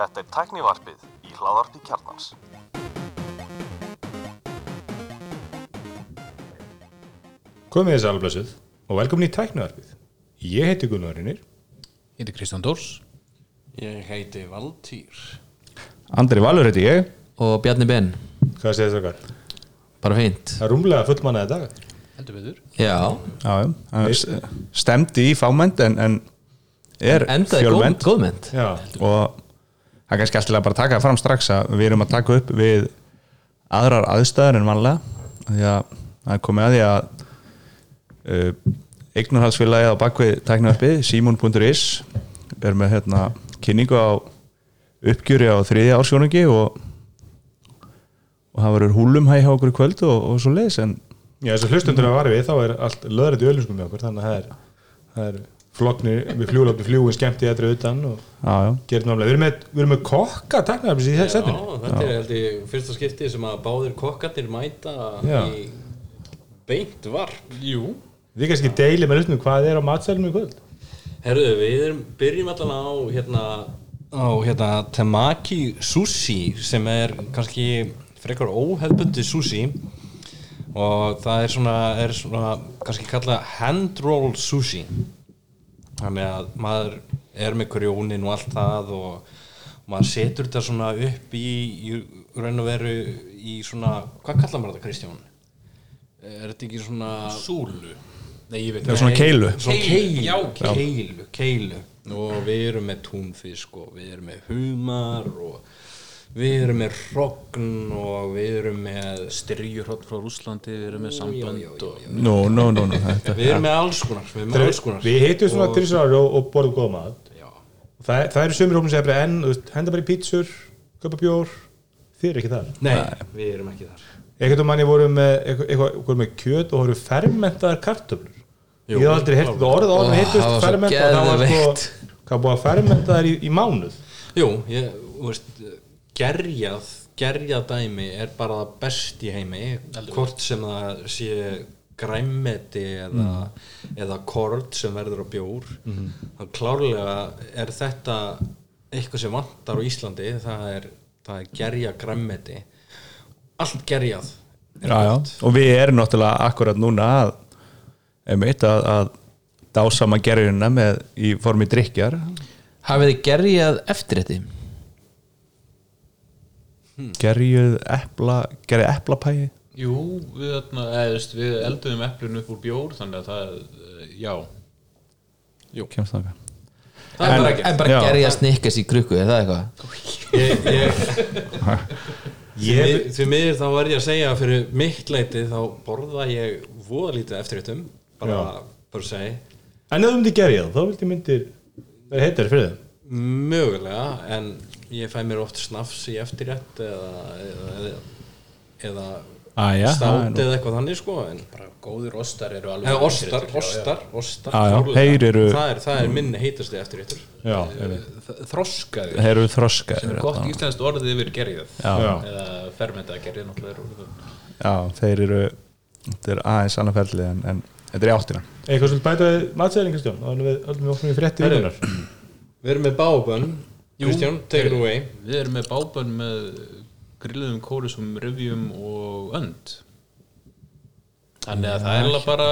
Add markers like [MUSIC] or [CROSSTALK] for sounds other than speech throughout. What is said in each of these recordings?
Þetta er tæknivarpið í hláðarpi kjarnans. Komið þess alblessuð og velkomin í tæknaðarpið. Ég heiti Gunnar Rinnir. Ég heiti Kristján Dórs Ég heiti Valtýr Andri Valur heiti ég og Bjarni Ben Hvað segir það okkar? bara fínt Það er rúmlega fullmannaði dag. Heldur viður Já, Já, já, stemdi í fámend en, en er Já, og það er kannski alltaf bara að taka það fram strax að við erum að taka upp við aðrar aðstæður en vanlega því að það er komið að því að uh, eignarhalsfélagið á bakvið tæknaðarpið simon.is er með hérna kynningu á uppgjöri á þriðja ársjónungi og og það verður húlumhæ hjá okkur í kvöld og, og svo leiðis en já þess að hlustundur að varu við þá er allt löðrætt í öllumskum með okkur þannig að það er, það er flokknir við fljúláttu fljúin skemmt í eitthvað utan og já, já, gerir náttúrulega. Við erum með, við erum með kokka tæknaðarpið í Já, þessu setinu. þetta er held ég fyrsta skipti sem að báðir kokkarnir mæta Já. í beint varp Jú Við kannski deilum með hlustunum hvað er á matsælum í kvöld. Herðu, við erum, byrjum allan á hérna, á hérna temaki sushi sem er kannski frekar óhefbundi sushi og það er svona, er svona kannski kallað hand roll sushi þannig að maður er með grjónin og allt það og maður setur þetta svona upp í, í raun og veru í svona, hvað kallar maður þetta Kristján? Er þetta ekki svona Súlu. Nei, ég veit er svona keilu. Svona keilu, Já, keilu, keilu. Og við erum með túnfisk og við erum með humar og við erum með hrogn og við erum með Styrjuhrótt frá Rúslandi Við erum með sambönd og Nú, nú, nú, nú þetta við erum með alls konar við erum með alls konar Við heitum svona ári og, og borðum góða mat. Það, það eru sömur hófnum sem er bara enn, henda bara í pítsur, köpa bjór, þið er ekki þar. Nei, við erum ekki þar Ekkert um manni voru með, með kjöt og voru fermentaðar kartöflur. Ég hef aldrei þetta orð en það heitust var svo fermenta og það var sko, hvað búið að fermenta þær í, í mánuð. Jú, ég, þú veist, gerjað gerjað dæmi er bara best í heimi hvort sem það sé græmmeti eða, eða kord sem verður á bjór. Þá klárlega er þetta eitthvað sem vantar á Íslandi það er, það er gerja græmmeti. Allt gerjað er já, já. og við erum náttúrulega akkurat núna að einmitt að, að dásama gerjuna með í formi drikkjar Hafið þið gerjað eftir þetta? Gerjuð epla gerjuð eplapæi? Jú, við, veist, við elduðum eplun upp úr bjór þannig að það, eh, já. Kemst það það er bara ekki. En bara Já. gerjað snikkas í krukku, er það eitthvað? ég, ég, ég, því miður þá var ég að segja að fyrir mitt leiti þá borða ég voða lítið eftir þetta bara, bara að segja En ef þú myndir gerja það, þá vildi myndir vera heitari fyrir þeim. mögulega en ég fæ mér oft snafs í eftirrétt eða eða, eða, það er státt eða eitthvað þannig sko en bara góðir ostar eru alveg eða ostar, ostar, ostar þeir eru- það er, það er minni heitasti eftirréttur. Já, einmitt. þroskaðir. þeir eru þroska sem er gott íslenskt orðið yfir. Já. eða fermenta gerjað náttúrulega er orðið já, þeir eru þetta er aðeins annað ferli en, en þetta er í áttina. Eitthvað svolítið bæta við matsælinn, Kristján, þá erum við opnum í frétti við erum með bábönn Kristján, take it away. við erum með bábönn með grilluðum kórusum, revjum og önd. Þannig að það er alveg bara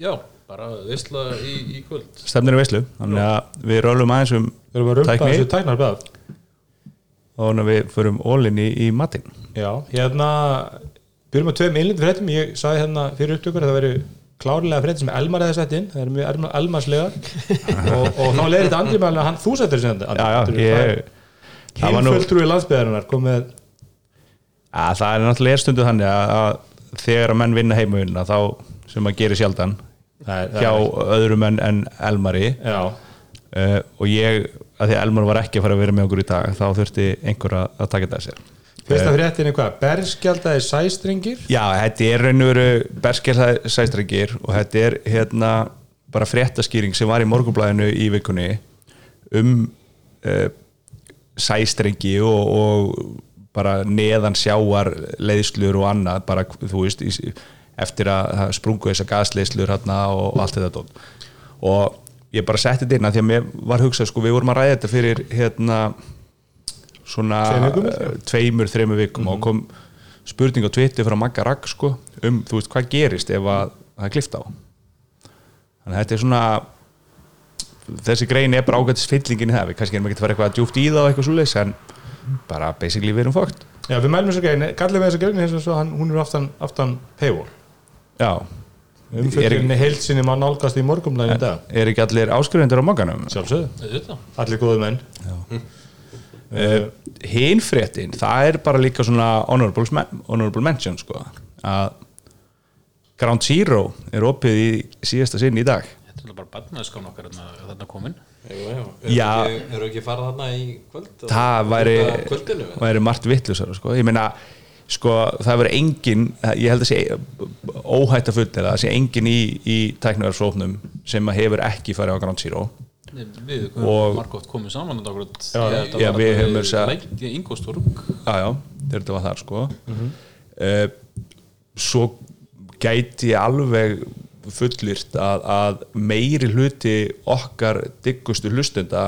já, bara veistla í, í kvöld. Stefnir í veislu, þannig að við rölum aðeins um Við erum að rumpa Tækni. og þannig að við förum ólinn í, í matinn. Já, hérna, byrjum að tveim innlindi fréttum, ég sagði hérna fyrir upptökur að það veri klárlega fréttir sem Elmar hefði sett inn, það eru mjög elmarslegar. [LAUGHS] Og, og þá leiðir þetta andri með hann, þú ég það var nú Hínfulltrúi landsbyðarinnar kom með að það er náttúrulega er stundu þannig að, að þegar að menn vinna heimaunna þá sem að gera sjaldan það er, það hjá er, öðrum en, en Elmari. Uh, og ég, að því að Elmar var ekki að fara að vera með okkur í dag þá þurfti einhver að, að taka þetta að sér fyrsta fréttin er hvað, berskjaldaði sæstringir Já, þetta er raun og veru berskjær sæstrengir og þetta er hérna bara fréttaskýring sem var í morgunblæðinu í vikunni um uh, sæstrengi og, og bara neðan sjáar leiðslur og annað bara, þú veist, í, eftir að sprungu þessar gasleiðslur hérna og allt þetta dót. og ég bara setti þetta inn að því að mér var hugsað sko, við vorum að ræða þetta fyrir hérna svona Tveimur vikum, tveimur, þreimur vikum og kom spurning á Twitter frá Magga Ragg sko, um þú veist hvað gerist ef að það er klift á? Þannig að þetta er svona þessi grein er bara ágættis fyllingin í það. Við kannski erum ekki að fara eitthvað djúpt í það og eitthvað svoleiðis en bara basically við erum fókt Já, við mælum þessa grein, kallum við þessa grein eins og svo hann, hún er aftan, aftan paywall. Já, Umfylgjurinni heilsinni má nálgast í morgumlæðin í dag. er ekki allir áskrifundur á Magganum? Sjálfsögðu, allir góðu menn uh, hinn fréttin það er bara líka svona honorable, men- honorable mention sko að Ground Zero er opið í síðasta sinn í dag Þetta er bara barnaðskán okkar þarna, þarna komin. Eru ekki, eru ekki farað þarna í kvöld? það væri, væri margt vittlusar sko. ég meina sko, það verður engin ég held að sé óhætt að fulla það sé engin í, í tækniverðsóknum sem að hefur ekki farið á Ground Zero Við margótt komið saman þetta akkurat Já, já, við höfum þess að- að já, já, þetta var þar sko. Uh, svo gæti ég alveg fullirt að, að meiri hluti okkar diggustu hlustunda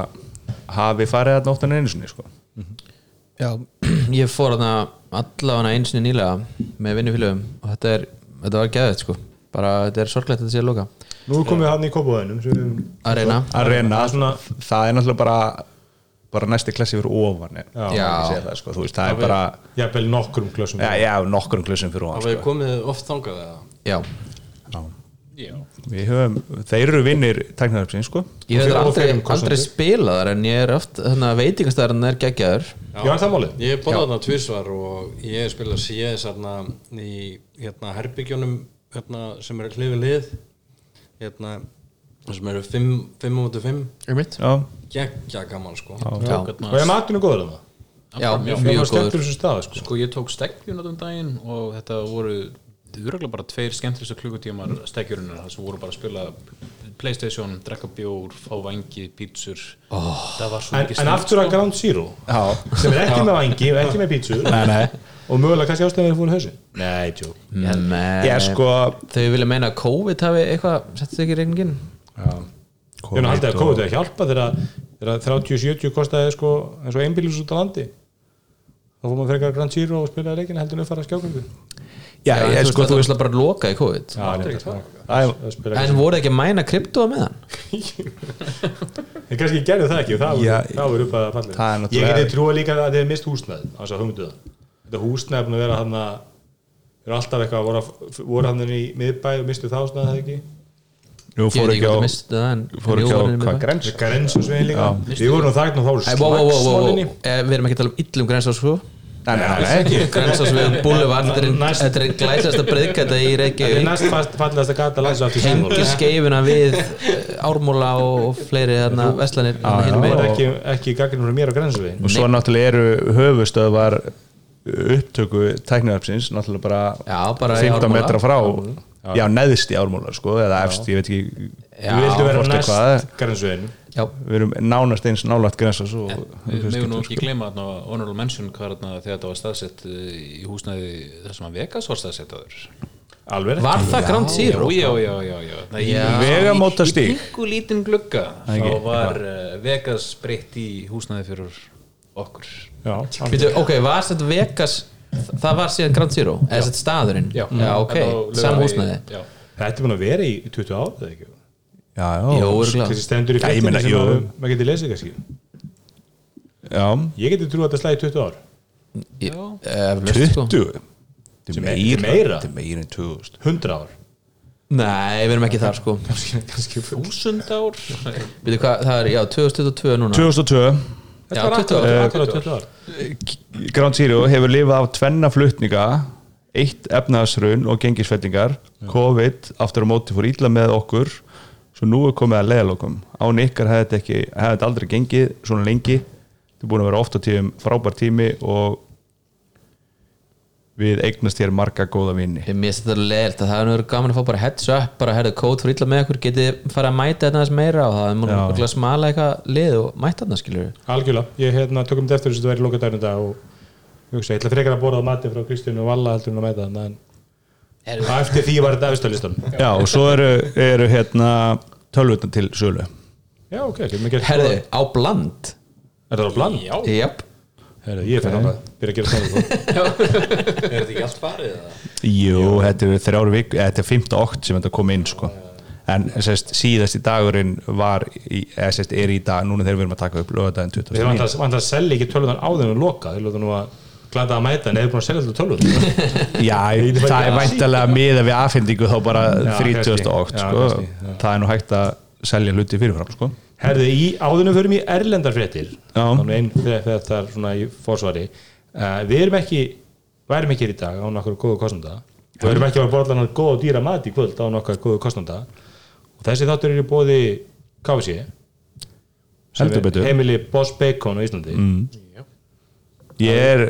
hafi farið að nóttan einu sinni sko. Já, [CLEARS THROAT] ég fór þarna allavega einu sinni nýlega með vinnufélögum og þetta er, þetta var geðvett sko. Bara þetta er sorglegt að þetta sé að loka Nú er komið hann í við- reyna, Það er svona- það er náttúrulega bara bara næsti klassi fyrir ofan Já. segja það, sko. þú veist, það er bara Jafnvel nokkrum klössum já, já, nokkrum klussum fyrir ofan þið sko. komið oft þangað eða? Já, Já, við höfum, þeir eru vinnir tæknaðarpsins sko. Ég hef aldrei, fyrir aldrei spilað þar en ég er oft þannig að veitingastæðarinn er geggjaður. Já, er það málið? Ég hef borðað þarna tvisvar og ég hef spilað CS hérna í hérna herbygjónum hérna, sem eru hlifið lið hérna sem eru 5 mútið 5 Einmitt. já, geggja gaman sko. Og ég matinu góður um það já, mjög mjög góður. sko. Sko ég tók steggjun á þeim daginn og þetta voru örgulega bara tveir skemmtilegsta klukkutímar steggjurinnar það sem voru bara að spila Playstation, drekka bjór, fá vangi, pítsur. Oh. það var svo en, en aftur að Ground Zero já, sem er ekki með vangi og ekki með pítsu nei, nei og mögulega kannski ástæðan er fór hausin Nei, tjó Nei, ég sko þau vilja meina að COVID hafi eitthvað settið ekki í reyningin já, Ég er nú haldið að COVID er að hjálpa þegar þegar 30-70 kostaði sko eins og einbílis út á landi. Þá fór maður frekar Grand Zero og spilaði leikina heldur en að fara að skjákvöldu já, Já, ég en sko, þú þú veist veist bara loka í COVID. Það? Er- En voru ekki að mæna krypto með hann? [LAUGHS] Ég kannski gerði það ekki og það voru- upp að falla það er Ég geti trúið líka að þið er á Þetta húsnæð er búin að vera hann að eru alltaf eitthvað voru, voru hann í miðbæ og mistu það húsnæð það ekki? Nú fór ekki ekki á hvað mistu það en fór ekki á hvað grens Grens og svein líka. Við vorum nú þarna og þá voru slagsmálinni Eh, Við erum ekki að tala um illum grensás sko. Nei, Grensás við Boulevard Þetta er- Næst- Þetta er glæsast að breyðkæta í Það er Reykjavík næst fast fallegast að gata landsátt í Hengi skeifuna við eh, Ármúla og og fleiri þarna Vestlanir er ekki, ekki gagginum frá mér á grensvegin og svo náttúrulega eru höfustöðvar upptöku tækniðarpsins náttúrulega bara, Já, bara í 15 Ármúla. metra frá. Já, neðst í ármúlar sko, eða efst, ég veit ekki Já, Við vildum vera næst Já, við erum nánast eins nálægt grensas og Við meðum nú ekki gleyma þarna honorable mention hvað er þarna þegar þetta var staðsett eh, í húsnæði þar sem að Vegas var staðsett aður Alveg var það Grand Zero? Já, já, já, já, já. Nei, Já. Vegamóta stíg. Í pingu lítinn glugga þá var uh, Vegas breytt í húsnæði fyrir okkur. Já, ok, var þetta Vegas það var síðan Grand Zero? Eða þetta staðurinn? Já, ok, Þetta á sam Laugavegi- húsnæði Já. Þetta er búin að vera í 20 ár eða ekki? Já, já. Þessi stendur í Já, fréttinni sem maður getur lesið kannski. Já, Ég geti trú að þetta slæði 20 ár. Eflaust, sko. 20 þetta Sem er meira. meira. þetta er meira en 2000 100 ár. Nei, við erum ekki þar sko. Kannski Þúsund ár? Býtu, hvað, það er, já, 2022 núna. 2002 Já, Þetta var 20 ár. akkurat- akkurat 20 ár. Ground Zero hefur lifað af tvenna flutninga eitt efnaðasrun og gengisfellingar COVID aftur á móti fór ítla með okkur svo nú er komið að leiðalokum án ykkar hefði þetta ekki hefði þetta aldrei gengið svona lengi. Þetta er búin að vera oft á tíðum frábær tími og við eignast hér marga góða vinni Ég finnst þetta leilt að það er nú gaman að fá bara heads up bara herðu kód fyrir illa með okkur getið fara að mæta þetta aðeins meira? Og það er að smala eitthvað lið og mæta þarna skilur Algjörlega, ég hérna, tökum þetta eftir þess að þetta væri lokadaginn í dag og ég hugsa, ég ætla frekar að borða matinn frá Kristjánu og Valla heldur en að mæta þannig en og eftir því var þetta efstalistan [LAUGHS] Já og svo eru, eru hérna tölvutna til sölu. Já, ok, getum við gert Herði, á bland. Er það á bland? Já, Jáp, Herði, ég fyrir náttúrulega, byrja að gera svona sko. [LAUGHS] Er þetta ekki allt farið? eða? Jú, þetta er þrjár vik Þetta er 5. okt sem þetta kom inn sko. En sérst, síðasti dagurinn var í, eða sérst, er í dag núna þegar við erum að taka upp lögadaginn Þeir 29 vant að, vant að selja ekki tölvunan áður en loka Þeir lóta nú að glada að mæta en eða búin að selja þetta tölvun [LAUGHS] Já, það er væntalega miða við afhendingu þá bara Já, 30. kannski. okt Já, sko. kannski, já. Það er nú hægt að selja hluti fyrirfram sko. Herði, í áðunum förum í erlendar fréttir Já. Þannig einn þetta er svona í fórsvari uh, Við erum ekki værum ekki hér í dag á nokkur góðu kostnanda við erum ekki að borða hann góð og dýra mat í kvöld á nokkur góðu kostnanda og þessi þáttur er í bóði KFC heimili Boss Bacon á Íslandi. Ég, er,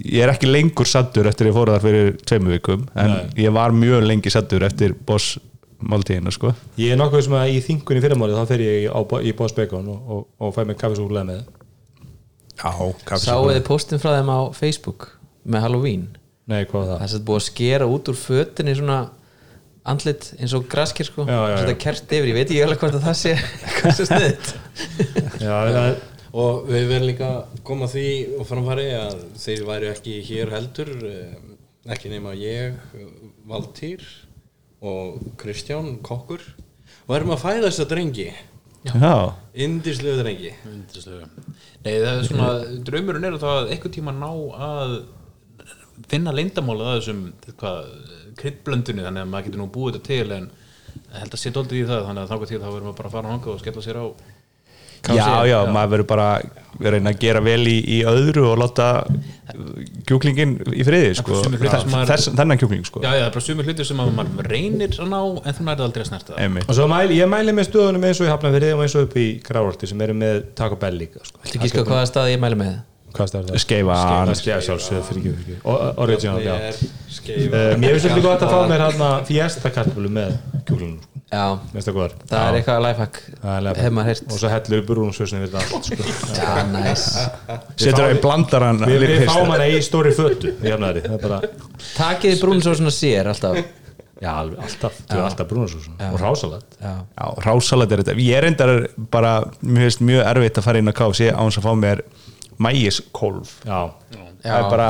ég er ekki lengur sattur eftir ég fór þar fyrir tveimu vikum en Nei. ég var mjög lengi sattur eftir boss máltíðina sko. Ég er nokkuð sem að í þingunni fyrramálið þá fer ég á, í Bacon og, og, og fæ mig kaffisúkulega með Já, sáu þið postin frá þeim á Facebook með Halloween Nei, hvað var það? Það er búið að skera út úr fötinni svona andlit eins og graskir sko Já, já, já. Þetta kert yfir, ég veit ekki alveg hvort að það sé hvað svo sniðt er Og við verðum líka að koma því og framfæri að þeir væri ekki hér heldur eh, ekki nema ég, Valtýr og Kristján, kokkur. Og erum að fæða þess að drengi. Já, indislegu drengi. Yndislega. Nei, það er svona, draumurinn er að það eitthvað tíma ná að finna leyndamálið að þessum hvað, kryddblöndunni, þannig að maður getur nú búið þetta til en held að sé doldið í það þannig að þá verðum við bara að fara hangað og skella sér á já, já, maður verður bara að reyna að gera vel í, í öðru og láta kjúklingin í friði sko. Þess, þennan kjúkling sko. Já, já, það er bara sumir hlutir sem að maður reynir að ná en þú nærið aldrei að snerta það. Og svo mæli, ég mæli með stöðunum eins og í Hafnafyrði og eins og upp í Grárolti sem eru með Taco Bell líka sko. Viltu ekki sko hvaða stað ég mæli með er það? O- Original, já skeifa Uh, Mér finnst þetta gott að fá mér hérna fiesta kartbúlu með kjúklunum sko. Já, það er eitthvað lifehack. Hef maður heyrt. Og svo hellur brúnusvösni við það allt, sko. Já, næs Setur það í blandaran Við, við við fáum hana í stóri er bara Takið brún svo svona sér alltaf. Já, alveg, alltaf, er alltaf brúnusvösni og rásalat. Já, Já, rásalat er þetta. Ég er reyndar bara, mér finnst mjög erfitt að fara inn að KFC á þess að fá mér mægiskolf. Já, það er bara,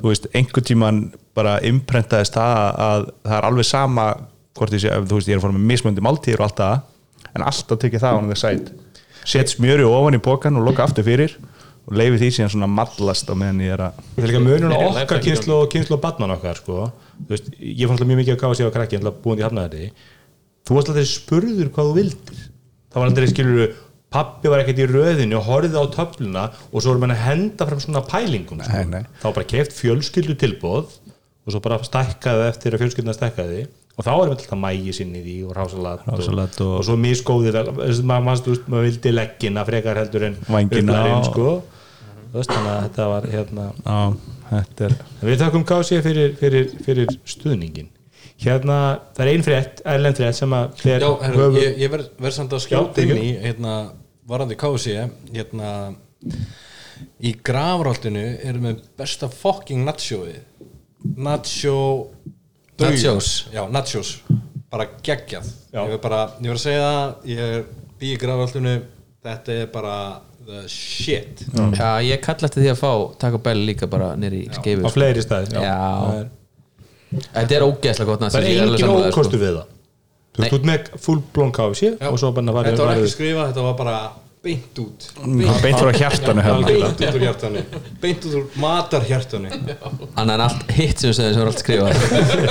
þú veist, einhvern tíman bara imprentaðist það að það er alveg sama hvort ég sé, ef þú veist, ég er að fara með mismöndi máltíður og allt það, en alltaf tekið það á hann þegar sæt, set smjöri ofan í bókan og loka aftur fyrir og leifi því síðan svona mallast á meðan ég er að það er líka munun á okkar kynslu og kynslu og barnan okkar sko. Þú veist, ég fann alltaf mjög mikið að gáða sér á krakki alltaf búin í Hafnafirði Þú varst alltaf spurður hvað þú vildir Það var alltaf skilur pappi var ekkert í röðinu og horfið á töfluna og svo voru mann að henda fram svona pælingum sko. Nei, nei. þá var bara keft fjölskyldu tilbóð og svo bara stækkaði eftir að fjölskylduna stækkaði og þá erum við alltaf mægi sinni í því og rásalat, Rásalat og, og- og svo misgóðir maður, vildi leggina frekar heldur en og- sko. Þannig að þetta var hérna á, þetta er Við þakkum KC fyrir, fyrir, fyrir stuðningin Hérna, það er ein frétt, erlend frétt sem að Já, herru, höfum- ég, ég verð ver samt að skjóta inn í hérna, varandi kási hérna í grafráltinu erum við besta fucking nachoið nacho dauð. Nachos. já, nachos, bara geggjað. Já. ég verð bara, ég verð að segja það ég er bí í grafráltinu þetta er bara the shit. Já, ég kalla eftir því að fá Taco Bell líka bara nýri í skeifu á fleiri staði. Já. Það er, Þetta er ógeðslega gott það er engin ókostur við það. Þú veist, þú ert með full blón KFC Já. og svo bara þetta var ekki farið- skrifað, þetta var bara beint út. Beint frá hjartanu hérna beint út úr hjartanu. Beint út úr matarhjartanu. Annað en allt hitt sem við segjum sem er allt skrifað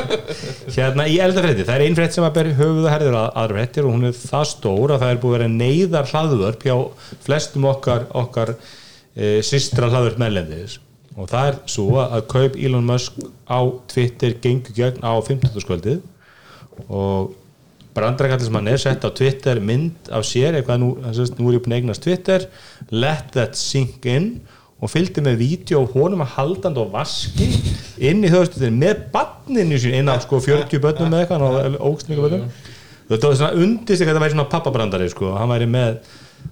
[LAUGHS] Hérna í elda frétti, það er ein frétt sem að ber höfuð og herður að aðra fréttir og hún er það stór að það er búið að vera neyðar hlaðvörp hjá flestum okkar, okkar e, systra hlaðvörp meðlendis og það er svo að kaup Elon Musk á Twitter gengur gegn á 15. skvöldið og hann er sett á Twitter mynd af sér, eitthvað nú, sést, nú er ég búin að eignast Twitter. Let that sink in. Og fylgdi með vídeo af honum að haldand og vaski inn í þjóðstöðin með barninu sín inn af sko 40 börnum með eitthvað ógstningu börnum þetta var svona undist ekki að þetta væri svona pappabrandari sko, hann væri með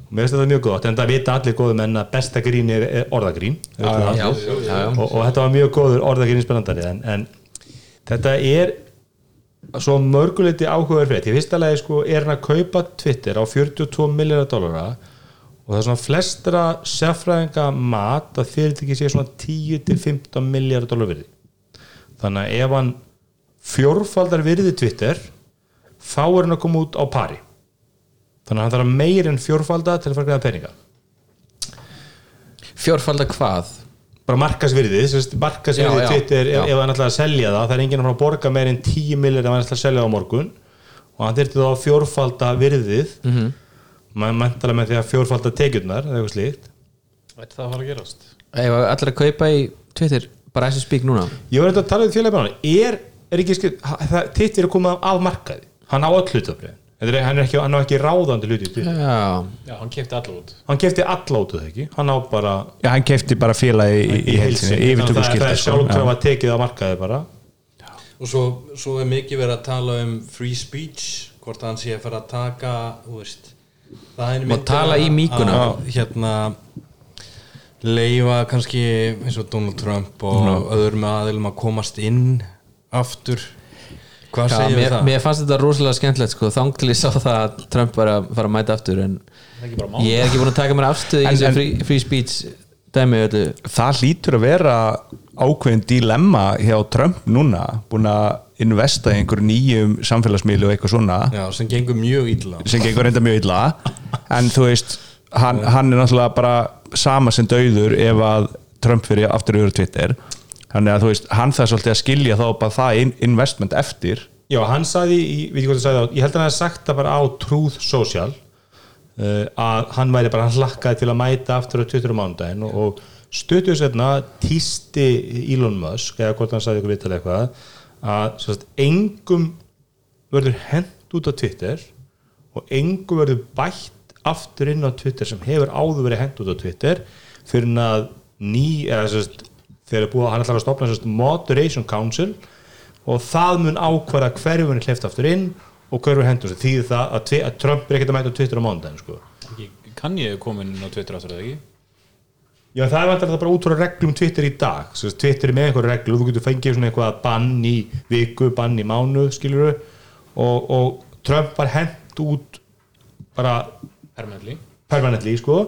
mér finnst þetta mjög gott, en það vita allir góðum en að besta grín er orðagrín Já, já, já, já. og, og þetta var mjög góður orðagrínsbrandari en, en þetta er svo mörguleiti áhugaður fyrir í fyrsta lagi sko er hann að kaupa Twitter á 42 miljardar dólara og það er svona flestra sérfræðinga mat að fyrirtæki sé svona 10-15 miljardar dólar virði. Þannig að ef hann fjórfaldar virði Twitter þá er hann að koma út á pari. Þannig að hann þarf meir en fjórfalda til að fara greiða peninga. Fjórfaldar hvað bara markasvirðið, markasvirðið Twitter já. ef, hann ætlaði að selja það það er enginn að að borga meir en 10 millir ef hann ætlaði að selja það á morgun. Og hann þyrfti þá að fjórfalda virðið mm Mhm. -hmm. maður mentalega með því að fjórfalda tekjurnar eða eitthvað slíkt. Þetta það að fara að gerast. Ef allir að kaupa í Twitter bara þessi spík núna. Ég var eitthvað að tala við félagi með hann er, er ekki skil, Twitter er komið af markaði. Hann á öll hlutabrið hann, er ekki- hann á ekki ráðandi í Twitter. já, Já, hann kefti alla út. Hann kefti alla út það ekki? Hann á bara Já, hann kefti bara félagi í, í, í heilsinni, að það, það er skildi sjálfkrafa tekið á markaði bara. Og svo, svo er mikið verið að tala um free speech hvort hann sé að fara að taka veist það er Má tala í míkuna. að, hérna leifa kannski eins og Donald Trump og öðrum aðeilum að komast inn aftur hvað já segir mér, það? mér fannst þetta rosalega skemmtilegt sko, þang til ég sá það að Trump var að fara að mæta aftur en Það ekki bara mál. ég er ekki búin að taka mér afstöð í En- þessu en- free, free speech dæmi öllu. Það hlýtur að vera ákveðin dilemma hjá Trump núna búin að investa í einhverjum nýjum samfélagsmiðlu og eitthvað svona. Já, sem gengur mjög illa. Sem gengur reynda mjög illa. [LAUGHS] En þú veist, hann, hann er náttúrulega bara sama sem dauður ef að Trump fyrir aftur yfir Twitter þannig að þú veist, hann það svolítið að skilja þá bara það in- investment eftir. Já, hann sagði, í, veit ekki hvað það sagði á, ég held að hann hefði sagt það bara á Truth Social uh, að hann væri bara, hann hlakkaði til að mæta aftur á Twitter á mánudaginn og, og stötuðu setna tísti Elon Musk, eða hvort hann sagði ykkur vital eitthvað, að sagt, engum verður hent út á Twitter og engum verður bætt aftur inn á Twitter sem hefur áður verið hent út á Twitter fyrir að ný, eða sagt, þegar búið að hann ætlar að stopna sagt, Moderation Council og það mun ákvara hverju hann er hleyft aftur inn og hverju er hendur. Því það að, að Trump er ekkert að mæta Twitter á mándaginn sko. Kann ég komin á Twitter áttur eða ekki? Já það er vantar það bara út frá reglum Twitter í dag. Að Twitter er með einhverju reglu þú getur fengið svona eitthvað bann í viku bann í mánu skilur og, og Trump var hent út bara Permanently permanently sko.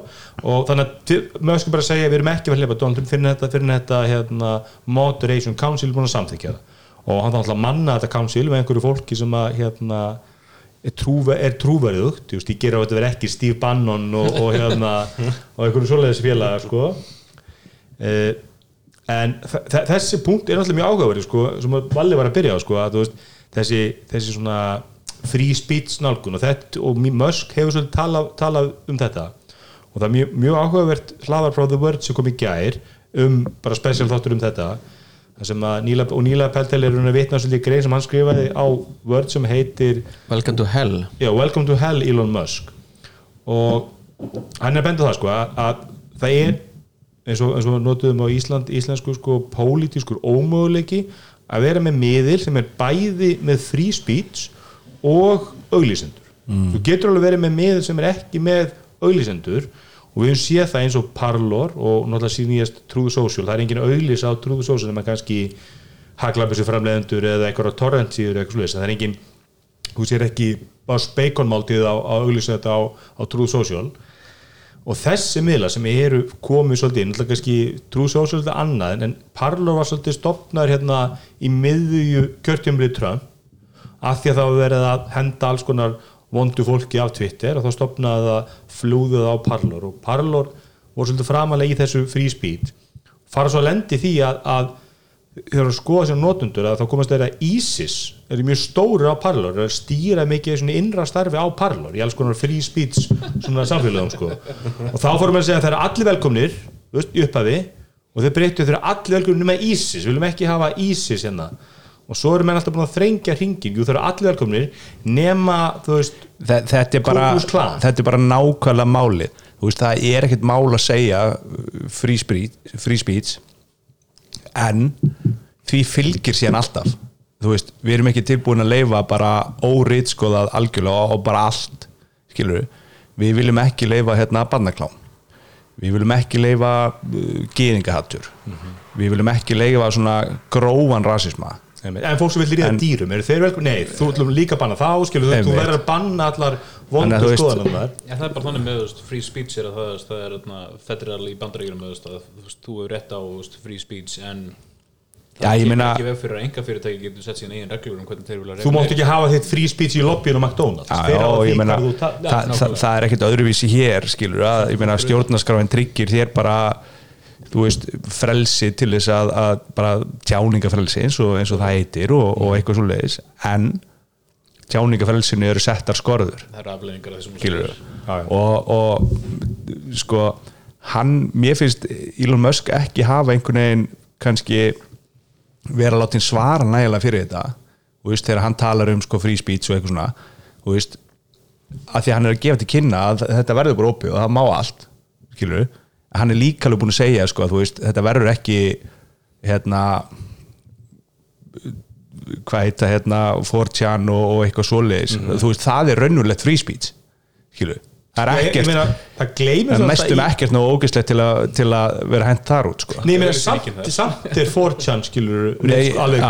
Og þannig að maður skal bara segja við erum ekki að hleypa Donald Trump fyrir þetta, fyrir þetta hérna, Moderation Council búin að samþykja það. Og hann þá alltaf manna þetta council með einhverju fólki sem að hérna, er, trúver, er trúverðugt. Just, ég ger á þetta verið ekki Steve Bannon og, og hérna og einhverju svoleiðis félagar sko. Uh, en þessi punkt er náttúrulega mjög áhugaverið sko, sem Valli var að byrja á sko, að, veist, þessi, þessi svona free speech nálgun og, og Musk hefur svolítið talað tala um þetta. Og það er mjög, mjög áhugavert hlaðar frá The Word sem kom í gær um bara special þáttur um þetta Níla, og Níla Peltel er hún að vitna svolítið í grein sem hann skrifaði á Word sem heitir Welcome to hell. Já, Welcome to Hell Elon Musk. Og hann er að benda það sko að, að það er eins og, eins og notuðum á Ísland íslensku sko pólitískur ómöguleiki að vera með miðil sem er bæði með free speech og auglýsendur. Þú getur alveg verið með miðil sem er ekki með auglýsendur og við höfum séð það eins og Parlor og náttúrulega síðan nýjast True Social, það er engin auglýs á Social sem er kannski haglabessu framleiðendur eða eitthvað á torrent síður eitthvað sluðis, það er engin þú sér ekki bara speikonmáltíð á, á auglýsa þetta á, á Social. Og þessi miðla sem eru komið svolítið inn, náttúrulega kannski Social er annað, en Parlor var svolítið stopnar hérna í miðju kjörtjumrið Trump af því að það var verið að henda alls konar vondu fólki af Twitter og þá stopnaði það flúðuð á Parlor og Parlor voru svolítið framalega í þessu speech. Fara svo að lendi því að, að þegar að skoða sér notundur að þá komast þeirra ISIS eru mjög stóri á Parlor að stýra mikið innra starfi á Parlor í alls konar svona samfélagum sko. Og þá fórum við að segja að það eru allir velkomnir veist, upphafi og þeir breyttu þeirra allir velkomnir nema ISIS, við viljum ekki hafa ISIS hérna og svo eru menn alltaf búin að þrengja hringing. Jú þeir eru allir velkomnir nema þú veist Þe- þetta er bara, þetta er bara nákvæmlega málið. Þú veist, það er ekkert mál að segja uh, free speech, free speech. En því fylgir síðan alltaf. Þú veist, við erum ekki tilbúin að leifa bara óritskoðað algjörlega og bara allt, skilur við viljum ekki leifa hérna barnaklám. Við viljum ekki leifa uh, gýringahattur við viljum ekki leifa svona grófan rasisma. En fólk sem vil ríða En- dýrum, eru þeir velkom? Nei, þú ætlum líka að banna þá, skilur þú, þú verður að banna allar Þannig vondu að þú veist- skoðanum þar Já, það er bara þannig með veist, free speech er að það, það er þarna, federal í bandaríkjunum með þú hefur rétt á veist, free speech en Já, ég meina- ekki veg fyrir að enga fyrirtæki getur sett síðan eigin reglur um hvernig þeir vilja þú mátt ekki hafa þitt free speech í lobbyinu á McDonalds. Já, já, ég meina, það, er ekkert öðruvísi hér skilur að, ég meina stjórnaskráin tryggir þér bara þú veist, frelsi til þess að, að bara tjáningafrelsi eins og, eins og það heitir og, og eitthvað svo leiðis en tjáningafrelsinu eru settar skorður. Það eru afleðingar af þessum og, og sko hann, mér finnst Elon Musk ekki hafa einhvern veginn kannski vera látin svara nægilega fyrir þetta. Og veist, þegar hann talar um sko free speech og eitthvað svona og veist, að því að hann er að gefa til kynna að þetta verður bara opið og það má allt skilur, hann er líka alveg búin að segja sko, að veist, þetta verður ekki hérna hvað heita hérna 4chan og, og eitthvað svoleiðis þú veist, það er raunverulegt free speech skilur, það er Ég- ég ekkert meina, það gleymir það er mestum í- ekkert nóg ógislegt til, að- til að vera hent þar út sko. Nei, ég meina, Það er samt, það. samt er 4chan skilur alveg